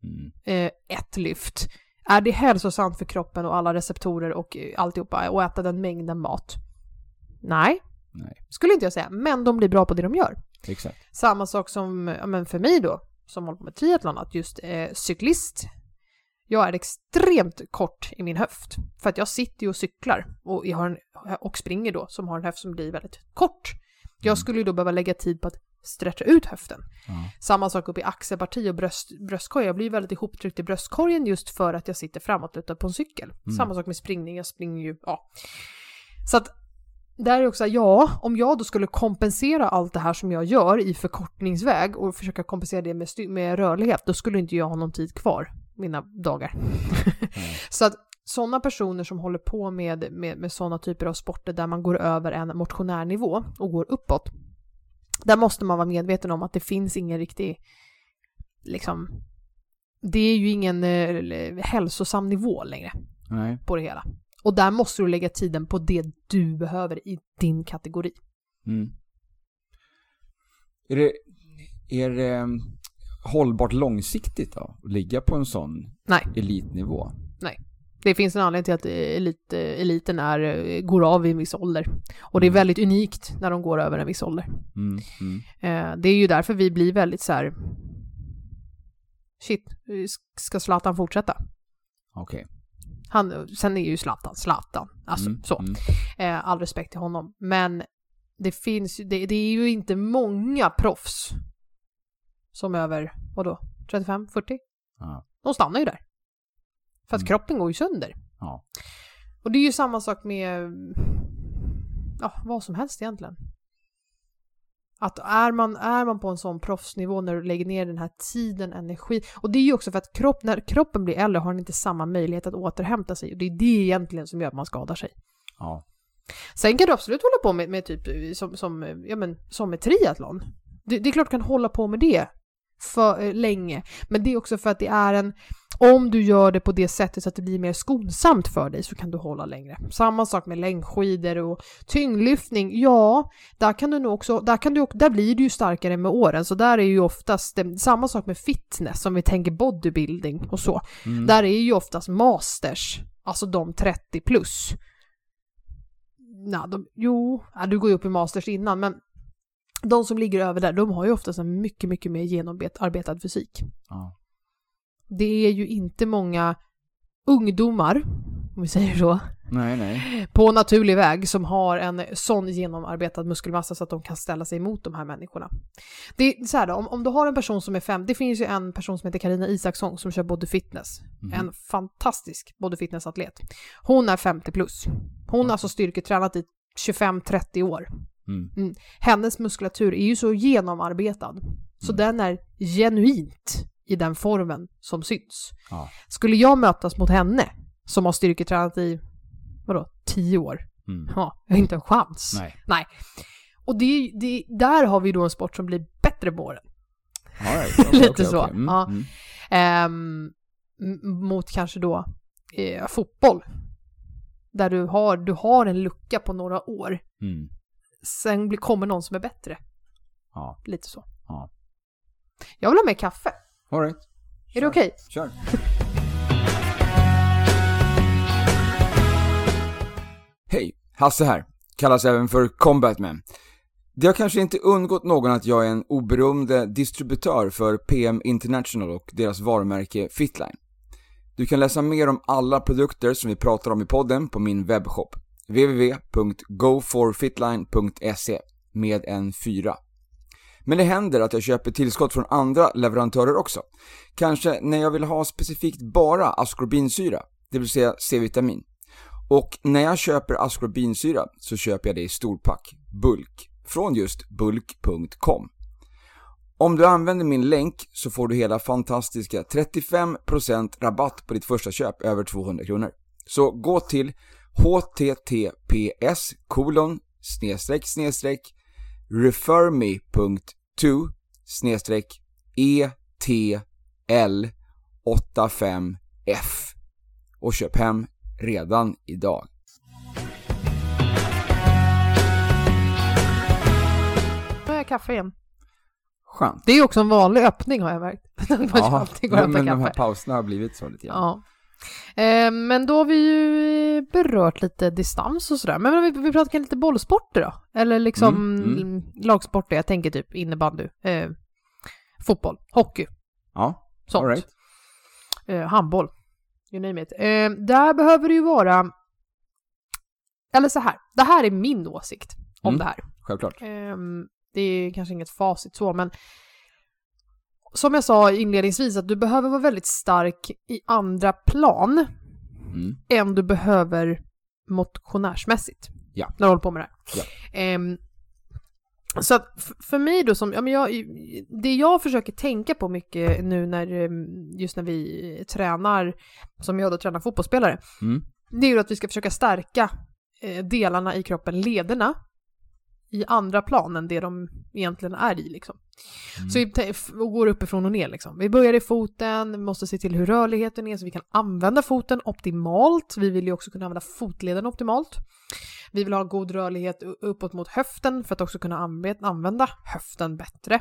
Mm. eh, ett lyft, är det hälsosamt för kroppen och alla receptorer och eh, alltihopa och äta den mängden mat? Nej, Nej, skulle inte jag säga, men de blir bra på det de gör. exakt. Samma sak som ja, men för mig då, som håller på med triathlon, att just eh, cyklist, jag är extremt kort i min höft. För att jag sitter ju och cyklar och, jag har en, och springer då, som har en höft som blir väldigt kort. Jag Mm. skulle ju då behöva lägga tid på att stretcha ut höften. Ja. Samma sak upp i axelparti och bröst, bröstkorg. Jag blir väldigt ihoptryckt i bröstkorgen just för att jag sitter framåtlutad på en cykel. Mm. Samma sak med springning, jag springer ju, ja. Så att där är också, ja, om jag då skulle kompensera allt det här som jag gör i förkortningsväg och försöka kompensera det med, med rörlighet, då skulle inte jag ha någon tid kvar, mina dagar. Så att sådana personer som håller på med, med, med sådana typer av sporter där man går över en motionärnivå och går uppåt, där måste man vara medveten om att det finns ingen riktig, liksom, det är ju ingen eh, hälsosam nivå längre Nej. på det hela. Och där måste du lägga tiden på det du behöver i din kategori. Mm. Är det, är det mm, hållbart långsiktigt då? Att ligga på en sån Nej. elitnivå? Det finns en anledning till att elit, eliten är, eh, går av i en viss ålder. Och det är Mm. väldigt unikt när de går över en viss ålder. Mm. Mm. Eh, det är ju därför vi blir väldigt så här. Shit, ska Zlatan fortsätta? Okej. Han, sen är ju Zlatan Zlatan, alltså Mm, så. mm. Eh, all respekt till honom. Men det finns det, det är ju inte många proffs som över, vadå, 35, 40? Ja. De stannar ju där. För att Mm. kroppen går ju sönder. Ja. Och det är ju samma sak med, ja, vad som helst egentligen. Att är man, är man på en sån proffsnivå när du lägger ner den här tiden, energi. Och det är ju också för att kropp, när kroppen blir äldre har den inte samma möjlighet att återhämta sig. Och det är det egentligen som gör att man skadar sig. Ja. Sen kan du absolut hålla på med, med typ som, som, ja, men, som med triathlon. Det, det är klart du kan hålla på med det för eh, länge. Men det är också för att det är en, om du gör det på det sättet så att det blir mer skonsamt för dig så kan du hålla längre. Samma sak med längdskidor och tyngdlyftning. Ja, där kan du nog också, där, kan du, där blir du ju starkare med åren. Så där är ju oftast, eh, samma sak med fitness om vi tänker bodybuilding och så. Mm. Där är ju oftast masters, alltså de 30 plus. Nej, de, jo, ja, du går ju upp i masters innan, men de som ligger över där, de har ju oftast en mycket, mycket mer genomarbetad fysik. Ja. Det är ju inte många ungdomar, om vi säger så, Nej, nej. på naturlig väg som har en sån genomarbetad muskelmassa så att de kan ställa sig emot de här människorna. Det är så här då, om, om du har en person som är fem, det finns ju en person som heter Karina Isaksson som kör body fitness. Mhm. En fantastisk body fitness-atlet. Hon är 50 plus. Hon har alltså styrketränat i 25-30 år. Mm. Hennes muskulatur är ju så genomarbetad. Så Mm. den är genuint i den formen som syns. Ja. Skulle jag mötas mot henne, som har styrketränat i, vadå, 10 år? Mm. Ja, jag har inte en chans. Nej. Nej. Och det, det, där har vi då en sport som blir bättre med åren. Right. Okej, Lite okej, så, okej. Mm. ja. Mm. Ehm, m- mot kanske då eh, fotboll. Där du har, du har en lucka på några år. Mm. Sen blir, kommer någon som är bättre. Ja. Lite så. Ja. Jag vill ha mer kaffe. All right. Är det okej? Kör. Hej, Hasse här. Kallas även för Combatman. Det har kanske inte undgått någon att jag är en oberoende distributör för PM International och deras varumärke Fitline. Du kan läsa mer om alla produkter som vi pratar om i podden på min webbshop www.goforfitline.se med en fyra. Men det händer att jag köper tillskott från andra leverantörer också. Kanske när jag vill ha specifikt bara askorbinsyra, det vill säga C-vitamin. Och när jag köper askorbinsyra så köper jag det i storpack, bulk, från just bulk.com. Om du använder min länk så får du hela fantastiska 35% rabatt på ditt första köp över 200 kronor. Så gå till https kolon snedstreck snedstreck referme.to snedstreck etl85f och köp hem redan idag. Nu har jag kaffe igen. Skönt. Det är också en vanlig öppning har jag märkt. Man Ja, alltid går och men, de här pauserna har blivit så lite grann. Ja. Eh, men då har vi ju berört lite distans och sådär. Men vi, vi pratar kanske lite bollsporter då? Eller liksom Mm, mm. lagsporter. Jag tänker typ innebandy, eh, fotboll, hockey, Ja, sånt. all right. eh, handboll, you name it. Eh, där behöver det ju vara, eller så här, det här är min åsikt om Mm. det här. Självklart. Ehm, Det är kanske inget facit så, men som jag sa inledningsvis, att du behöver vara väldigt stark i andra plan Mm. än du behöver motionärsmässigt. Ja. När du håller på med det här. Ja. Ehm, så att för mig då, som, ja, men jag, det jag försöker tänka på mycket nu när, ehm, just när vi tränar, som jag då tränar fotbollsspelare, Mm. det är ju att vi ska försöka stärka eh, delarna i kroppen, lederna, i andra plan än det de egentligen är i liksom. Mm. Så vi går uppifrån och ner liksom. Vi börjar i foten, vi måste se till hur rörligheten är så vi kan använda foten optimalt. Vi vill ju också kunna använda fotleden optimalt. Vi vill ha god rörlighet uppåt mot höften för att också kunna använda höften bättre.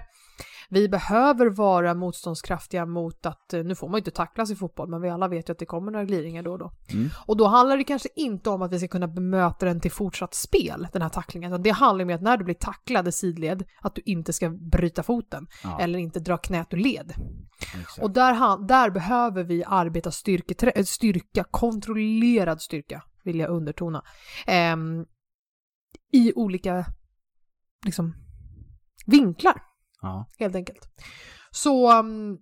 Vi behöver vara motståndskraftiga mot att, eh, nu får man ju inte tacklas i fotboll, men vi alla vet ju att det kommer några glidningar då och då. Mm. Och då handlar det kanske inte om att vi ska kunna bemöta den till fortsatt spel, den här tacklingen. utan Det handlar med att när du blir tacklad i sidled, att du inte ska bryta foten Ja, eller inte dra knät ur led. exakt. Och där, där behöver vi arbeta styrketrä- eh, styrka, kontrollerad styrka, vill jag undertona, ehm, i olika liksom, vinklar Ja. helt enkelt. Så um,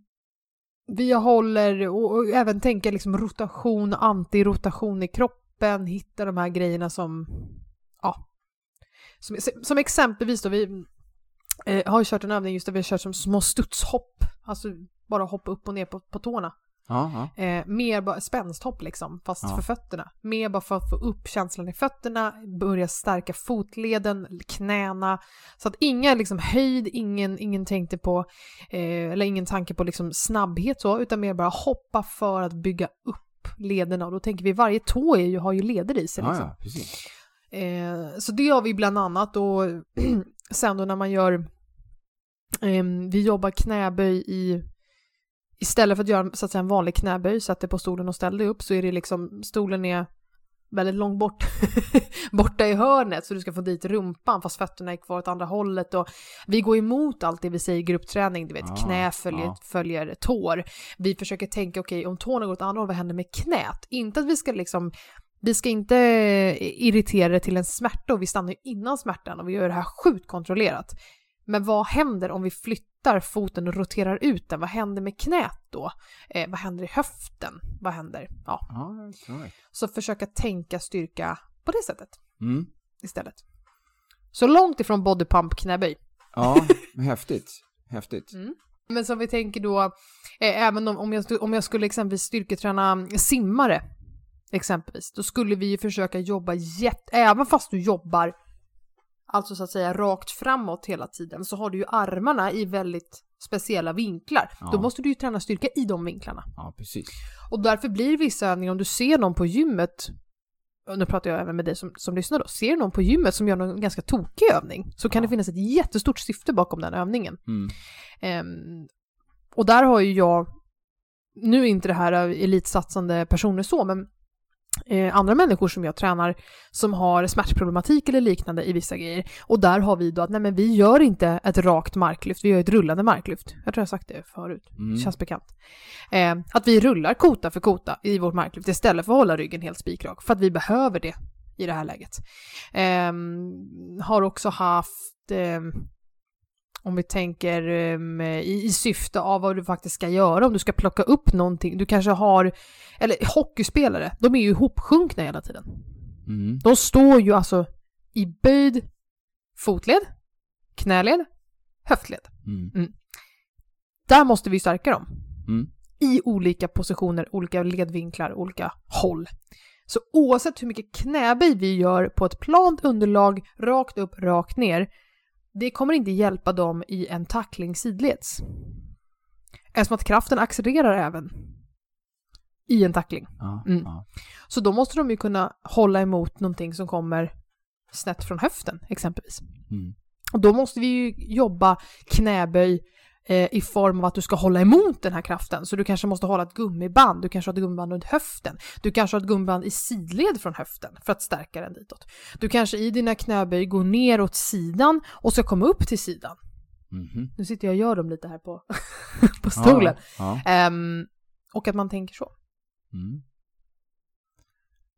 vi håller och, och även tänka liksom rotation, antirotation i kroppen, hitta de här grejerna som, ja, som, som exempelvis då vi eh, har ju kört en övning just där vi har kört som små studshopp, alltså bara hoppa upp och ner på, på tårna. Ja, ja. Eh, mer bara spänsthopp liksom, fast Ja. för fötterna. Mer bara för att få upp känslan i fötterna, börja stärka fotleden, knäna. Så att inga liksom höjd, ingen, ingen tänkte på, eh, eller ingen tanke på liksom snabbhet så, utan mer bara hoppa för att bygga upp lederna. Och då tänker vi varje tå är ju, har ju leder i sig. Liksom. Eh, så det gör vi bland annat och sen då när man gör, ehm, vi jobbar knäböj i, istället för att göra så att säga, en vanlig knäböj, sätt dig på stolen och ställ dig upp, så är det liksom, stolen är väldigt långt bort, borta i hörnet så du ska få dit rumpan fast fötterna är kvar åt andra hållet och vi går emot allt det vi säger i gruppträning, du vet Ah, knä följer, ja. följer tår. Vi försöker tänka, okej om tårna går åt andra håll, vad händer med knät? Inte att vi ska liksom vi ska inte irritera det till en smärta och vi stannar ju innan smärtan och vi gör det här sjukt kontrollerat. Men vad händer om vi flyttar foten och roterar ut den? Vad händer med knät då? Eh, vad händer i höften? Vad händer? Ja, right. så försöka tänka styrka på det sättet Mm. istället. Så långt ifrån bodypump knäböj. Ja, häftigt. Häftigt. Men som vi tänker då, eh, även om, om, jag, om jag skulle exempelvis styrketräna simmare, exempelvis, då skulle vi ju försöka jobba jätte, även fast du jobbar, alltså så att säga rakt framåt hela tiden, så har du ju armarna i väldigt speciella vinklar. Ja. Då måste du ju träna styrka i de vinklarna. Ja, precis. Och därför blir vissa övningar, om du ser någon på gymmet, och nu pratar jag även med dig som, som lyssnar då, ser någon på gymmet som gör någon ganska tokig övning, så kan Ja. det finnas ett jättestort syfte bakom den övningen. Mm. Ehm, och där har ju jag, nu är inte det här elitsatsande personer så, men eh, andra människor som jag tränar som har smärtproblematik eller liknande i vissa grejer. Och där har vi då att nej men vi gör inte ett rakt marklyft, vi gör ett rullande marklyft. Jag tror jag sagt det förut, Mm. känns bekant. Eh, att vi rullar kota för kota i vårt marklyft istället för att hålla ryggen helt spikrak, för att vi behöver det i det här läget. Ehm, har också haft ehm, om vi tänker ehm, i, i syfte av vad du faktiskt ska göra, om du ska plocka upp någonting. Du kanske har, eller hockeyspelare, de är ju ihopsjunkna hela tiden. Mm. De står ju alltså i böjd fotled, knäled, höftled. Mm. Där måste vi stärka dem. Mm. I olika positioner, olika ledvinklar, olika håll. Så oavsett hur mycket knäböj vi gör på ett plant underlag, rakt upp, rakt ner, det kommer inte hjälpa dem i en tackling sidleds. Eftersom att kraften accelererar även i en tackling. Ja, Mm. ja. Så då måste de ju kunna hålla emot någonting som kommer snett från höften exempelvis. Mm. Och då måste vi ju jobba knäböj eh, i form av att du ska hålla emot den här kraften. Så du kanske måste hålla ett gummiband, du kanske har ett gummiband runt höften. Du kanske har ett gummiband i sidled från höften för att stärka den ditåt. Du kanske i dina knäböj går ner åt sidan och ska komma upp till sidan. Mhm. Nu sitter jag och gör dem lite här på, på stolen. Ja, Ehm, och att man tänker så. ja. Mm.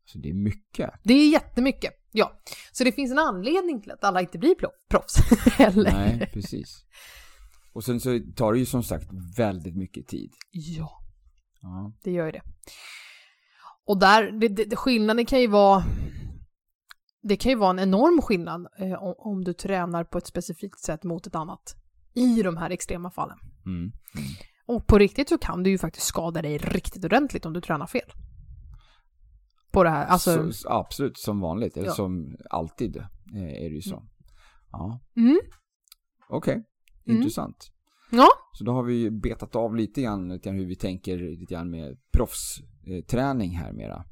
Så det är mycket. Det är jättemycket, ja. Så det finns en anledning till att alla inte blir proffs heller. Nej, precis. Och sen så tar det ju som sagt väldigt mycket tid. Ja, Ja. det gör ju det. Och där, det, det, skillnaden kan ju vara det kan ju vara en enorm skillnad eh, om, om du tränar på ett specifikt sätt mot ett annat i de här extrema fallen. Mm. Och på riktigt så kan du ju faktiskt skada dig riktigt ordentligt om du tränar fel. På det här, alltså... så, absolut, som vanligt. Eller Ja. som alltid eh, är det ju så. Ja, Mm. okej. Mm. Intressant. Ja, Så då har vi betat av lite grann, lite grann hur vi tänker lite grann med proffsträning här mera.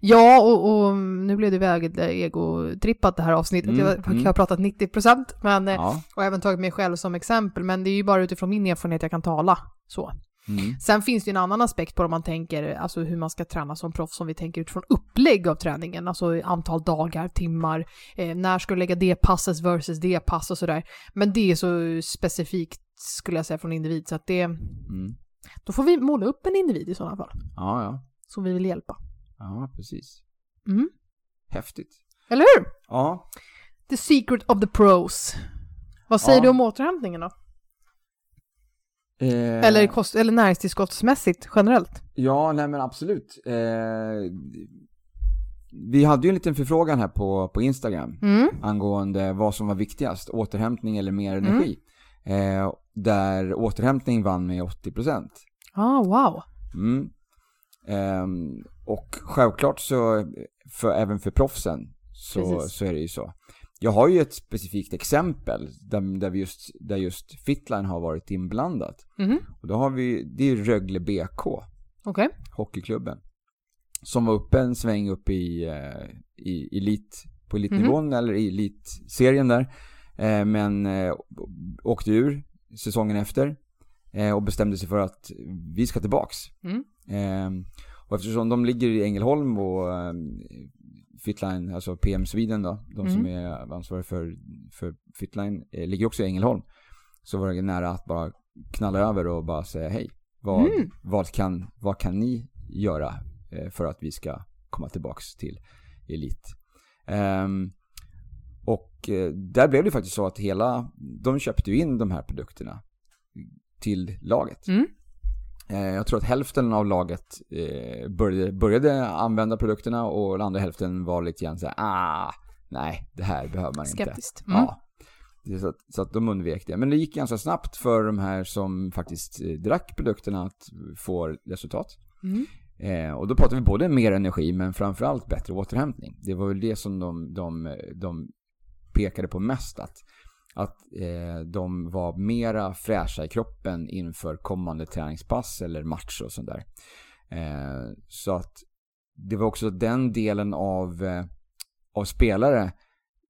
ja och, och nu blev det väldigt egotrippat det här avsnittet. Mm, jag, mm. jag har pratat 90% men, eh, Ja. och även tagit mig själv som exempel, men det är ju bara utifrån min erfarenhet jag kan tala så. Mm. Sen finns det en annan aspekt på det om man tänker, alltså hur man ska träna som proffs, om vi tänker utifrån upplägg av träningen, alltså antal dagar, timmar, eh, när ska du lägga det passet versus det pass och sådär. Men det är så specifikt skulle jag säga från individ, så att det, Mm. då får vi måla upp en individ i sådana fall, Ja, ja. som vi vill hjälpa. Ja, precis. Mm. Häftigt. Eller hur? Ja. The secret of the pros. Vad säger Ja. du om återhämtningen då? Eh, Eller, kost, eller näringstillskottsmässigt generellt? Ja, nej men absolut. Eh, vi hade ju en liten förfrågan här på, på Instagram Mm. angående vad som var viktigast, återhämtning eller mer Mm. energi. Eh, där återhämtning vann med 80%. Ah, wow. Mm. Ehm, och självklart så, för, även för proffsen, så, Precis. så är det ju så. Jag har ju ett specifikt exempel där, där, vi just, där just Fitline har varit inblandat. Mhm. Och då har vi, det är Rögle BK, Okej. hockeyklubben. Som var uppe en sväng upp i, eh, i elit, på elitnivån eller i elitserien där. Eh, men eh, åkte ur säsongen efter eh, och bestämde sig för att vi ska tillbaks. Mm. Eh, och eftersom de ligger i Ängelholm och Fitline, alltså PM Sweden då, de som är ansvariga för, för Fitline, eh, ligger också i Ängelholm. Så var det nära att bara knalla över och bara säga hej. Vad, Mm. vad, kan, vad kan ni göra eh, för att vi ska komma tillbaks till elit? Ehm, och eh, där blev det faktiskt så att hela, de köpte ju in de här produkterna till laget. Mm. Eh, Jag tror att hälften av laget eh, började, började använda produkterna och den andra hälften var lite grann såhär, ah, nej, det här behöver man inte. Skeptiskt. Mm. Ja. Så att, så att de undvek det. Men det gick ganska snabbt för de här som faktiskt eh, drack produkterna att få resultat. Mm. Eh, och då pratar vi både mer energi men framförallt bättre återhämtning. Det var väl det som de, de, de pekade på mest. Att, att eh, de var mera fräscha i kroppen inför kommande träningspass eller match och sånt där. Eh, så att det var också den delen av, eh, av spelare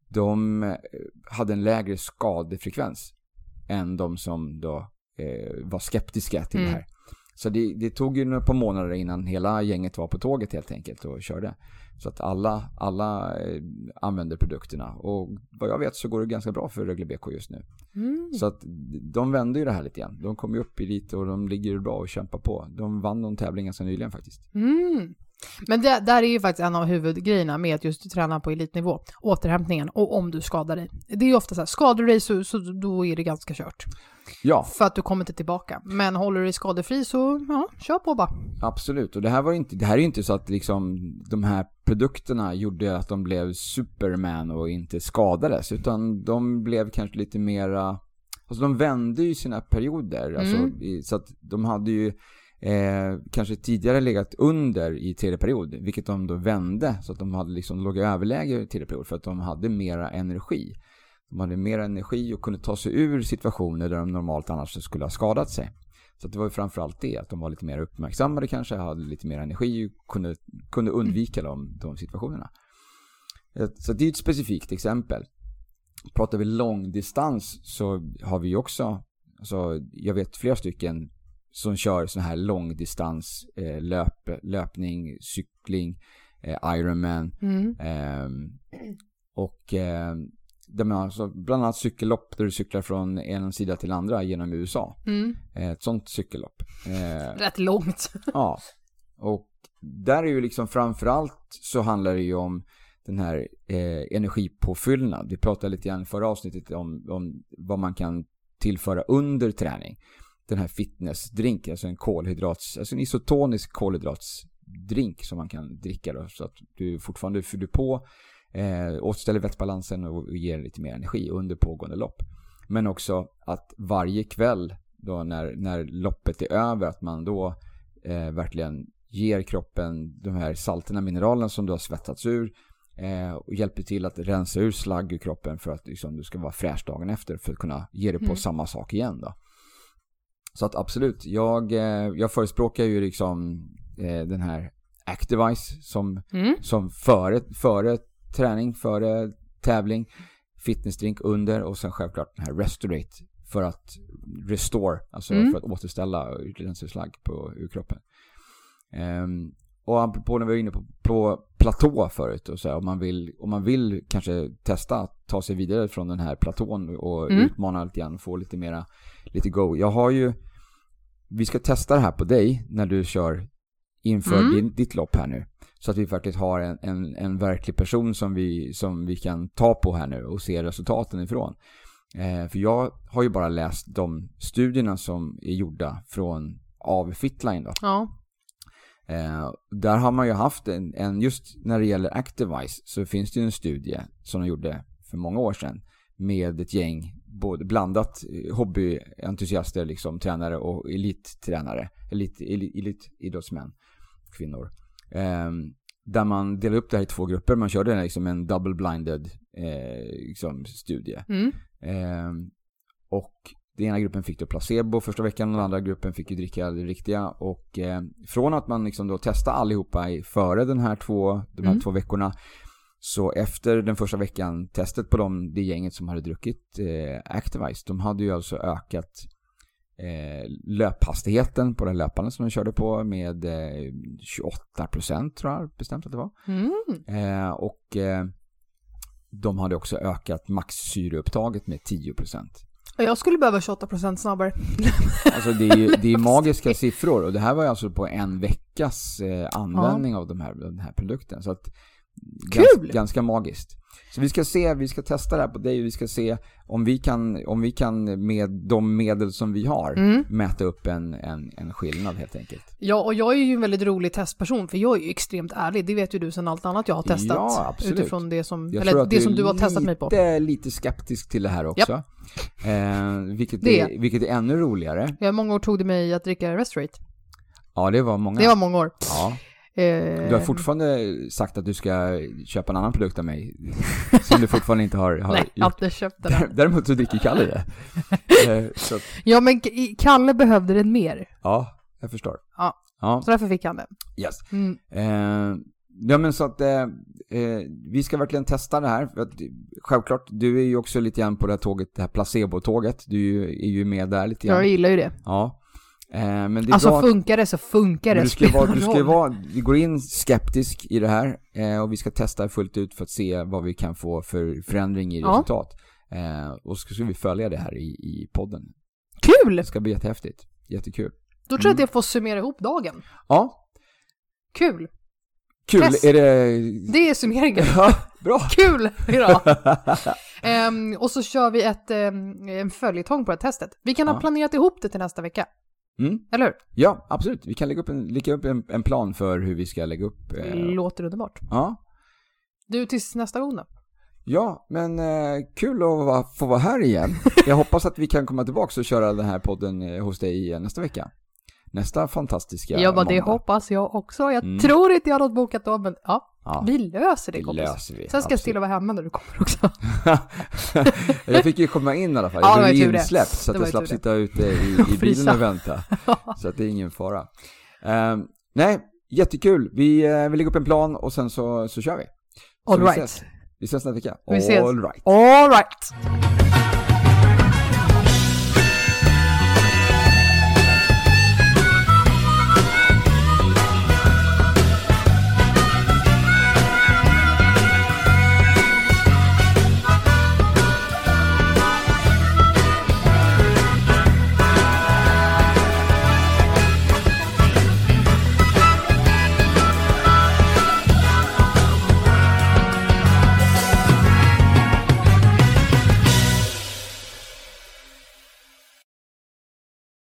de eh, hade en lägre skadefrekvens än de som då eh, var skeptiska till Mm. det här. Så det, det tog ju ett par månader innan hela gänget var på tåget helt enkelt och körde. Så att alla, alla eh, använder produkterna. Och vad jag vet så går det ganska bra för Rögle BK just nu. Mm. Så att de vände ju det här lite grann. De kom ju upp i lite och de ligger bra och kämpar på. De vann någon tävling ganska nyligen faktiskt. Mm. Men det, där är ju faktiskt en av huvudgrejerna med att just träna på elitnivå. Återhämtningen och om du skadar dig. Det är ju ofta så här, skadar du dig så, så då är det ganska kört. Ja, För att du kommer inte tillbaka. Men håller du dig skadefri så, ja, kör på bara. Absolut, och det här, var inte, det här är ju inte så att liksom de här produkterna gjorde att de blev Superman och inte skadades, utan de blev kanske lite mera, alltså de vände ju sina perioder, alltså, Mm. i, så att de hade ju eh, kanske tidigare legat under i tredje period, vilket de då vände, så att de hade liksom låg i överläge i tredje period för att de hade mera energi. De hade mer energi och kunde ta sig ur situationer där de normalt annars skulle ha skadat sig. Så det var ju framförallt det, att de var lite mer uppmärksammade kanske, hade lite mer energi och kunde, kunde undvika de, de situationerna. Eh, Så det är ett specifikt exempel. Pratar vi långdistans så har vi också, alltså jag vet flera stycken som kör sån här långdistans, eh, löp, löpning, cykling, eh, Ironman. Mm. Ehm, och eh, där man alltså bland annat cykellopp där du cyklar från en sida till andra genom USA. Mm. Eh, ett sånt cykellopp. Eh, Rätt långt. ja. Och där är ju liksom framförallt så handlar det ju om den här eh, energipåfyllnad. Vi pratade lite grann förra avsnittet om, om vad man kan tillföra under träning. Den här fitnessdrinken, alltså en kolhydrats, alltså en isotonisk kolhydratsdrink som man kan dricka då, så att du fortfarande fyller på, eh, återställer vettbalansen och ger lite mer energi under pågående lopp. Men också att varje kväll då när, när loppet är över, att man då eh, verkligen ger kroppen de här salterna, mineralerna som du har svettats ur eh, och hjälper till att rensa ur slagg ur kroppen för att liksom, du ska vara fräsch dagen efter för att kunna ge dig på mm. samma sak igen. Då. Så att absolut, jag, eh, jag förespråkar ju liksom eh, den här Activise som, mm. som före, före träning, före tävling, fitnessdrink under och sen självklart den här Restorate för att restore, alltså mm. för att återställa rensa på, ur kroppen. Um, och apropå när vi var inne på, på platå förut, och så här, om, man vill, om man vill kanske testa att ta sig vidare från den här platån och mm. utmana lite grann och få lite mera, lite go. Jag har ju, vi ska testa det här på dig när du kör inför mm. din, ditt lopp här nu. Så att vi faktiskt har en, en, en verklig person som vi, som vi kan ta på här nu och se resultaten ifrån. Eh, för jag har ju bara läst de studierna som är gjorda från av Fitline då. Ja. Eh, där har man ju haft en, en, just när det gäller Activise så finns det ju en studie som de gjorde för många år sedan med ett gäng både blandat eh, hobbyentusiaster, liksom tränare och elittränare, elit, elit, elitidrottsmän, kvinnor. Eh, där man delade upp det här i två grupper. Man körde liksom en double-blinded eh, liksom studie. Mm. Eh, och den ena gruppen fick då placebo första veckan och den andra gruppen fick ju dricka det riktiga. Och eh, från att man liksom då testade allihopa i, före den här två, de här mm. två veckorna så efter den första veckan, testet på dem, det gänget som hade druckit eh, Activise, de hade ju alltså ökat eh, löphastigheten på den löparen som de körde på med eh, 28% tror jag bestämt att det var. Mm. Eh, och eh, de hade också ökat maxsyreupptaget med 10%. Jag skulle behöva 28% snabbare. Alltså det är ju det är magiska siffror och det här var ju alltså på en veckas eh, användning ja. av de här, den här produkten. Så att Kul! Gans, ganska magiskt. Så vi ska se, vi ska testa det här på dig och vi ska se om vi kan, om vi kan med de medel som vi har mm. mäta upp en, en, en skillnad helt enkelt. Ja, och jag är ju en väldigt rolig testperson för jag är ju extremt ärlig. Det vet ju du sedan allt annat jag har testat. Ja, absolut. Utifrån det som, jag eller det som du har testat mig på. Jag är lite skeptisk till det här också. Yep. Eh, vilket, det. Är, vilket är ännu roligare. Ja, många år tog det mig att dricka Restorate. Ja, det var många. Det var många år. Ja. Du har fortfarande sagt att du ska köpa en annan produkt av mig som du fortfarande inte har, har Nej, gjort. inte köpt den. Däremot så dricker Kalle det. Eh, så. Ja, men Kalle behövde den mer. Ja, jag förstår. Ja, ja. så därför fick han den. Yes. Mm. Eh, ja, men så att eh, eh, vi ska verkligen testa det här. Att, självklart, du är ju också lite grann på det här tåget, det här placebo-tåget. Du är ju med där lite grann. Jag gillar ju det. Ja. Eh, men det alltså bra, funkar det så funkar det, du ska, vara, du ska vara, vi går in skeptisk i det här eh, och vi ska testa fullt ut för att se vad vi kan få för förändring i ja. resultat. Eh, och så ska vi följa det här i, i podden. Kul! Det ska bli jättehäftigt. Jättekul. Då tror jag mm. att jag får summera ihop dagen. Ja. Kul. Kul, Test. är det... Det är summeringen. Ja, bra. Kul idag. um, och så kör vi ett, um, en följetong på det här testet. Vi kan ja. ha planerat ihop det till nästa vecka. Mm. Eller hur? Ja, absolut. Vi kan lägga upp en, lägga upp en, en plan för hur vi ska lägga upp. Eh... Låter underbart. Ja. Du, tills nästa gång då? Ja, men eh, kul att få vara här igen. Jag hoppas att vi kan komma tillbaka och köra den här podden eh, hos dig nästa vecka. Nästa fantastiska Ja, men det hoppas jag också. Jag mm. tror inte jag har något bokat då, men ja. Ja. Vi löser det kompis. Löser vi, Sen ska jag stilla vara hemma när du kommer också. jag fick ju komma in i alla fall. Jag ja, blev insläppt så att jag slapp sitta ute i, i bilen och vänta. så att det är ingen fara. Um, nej, jättekul. Vi, uh, vi lägger upp en plan och sen så, så kör vi. Så All vi right. Ses. Vi ses nästa vecka. Vi ses. All right. All right.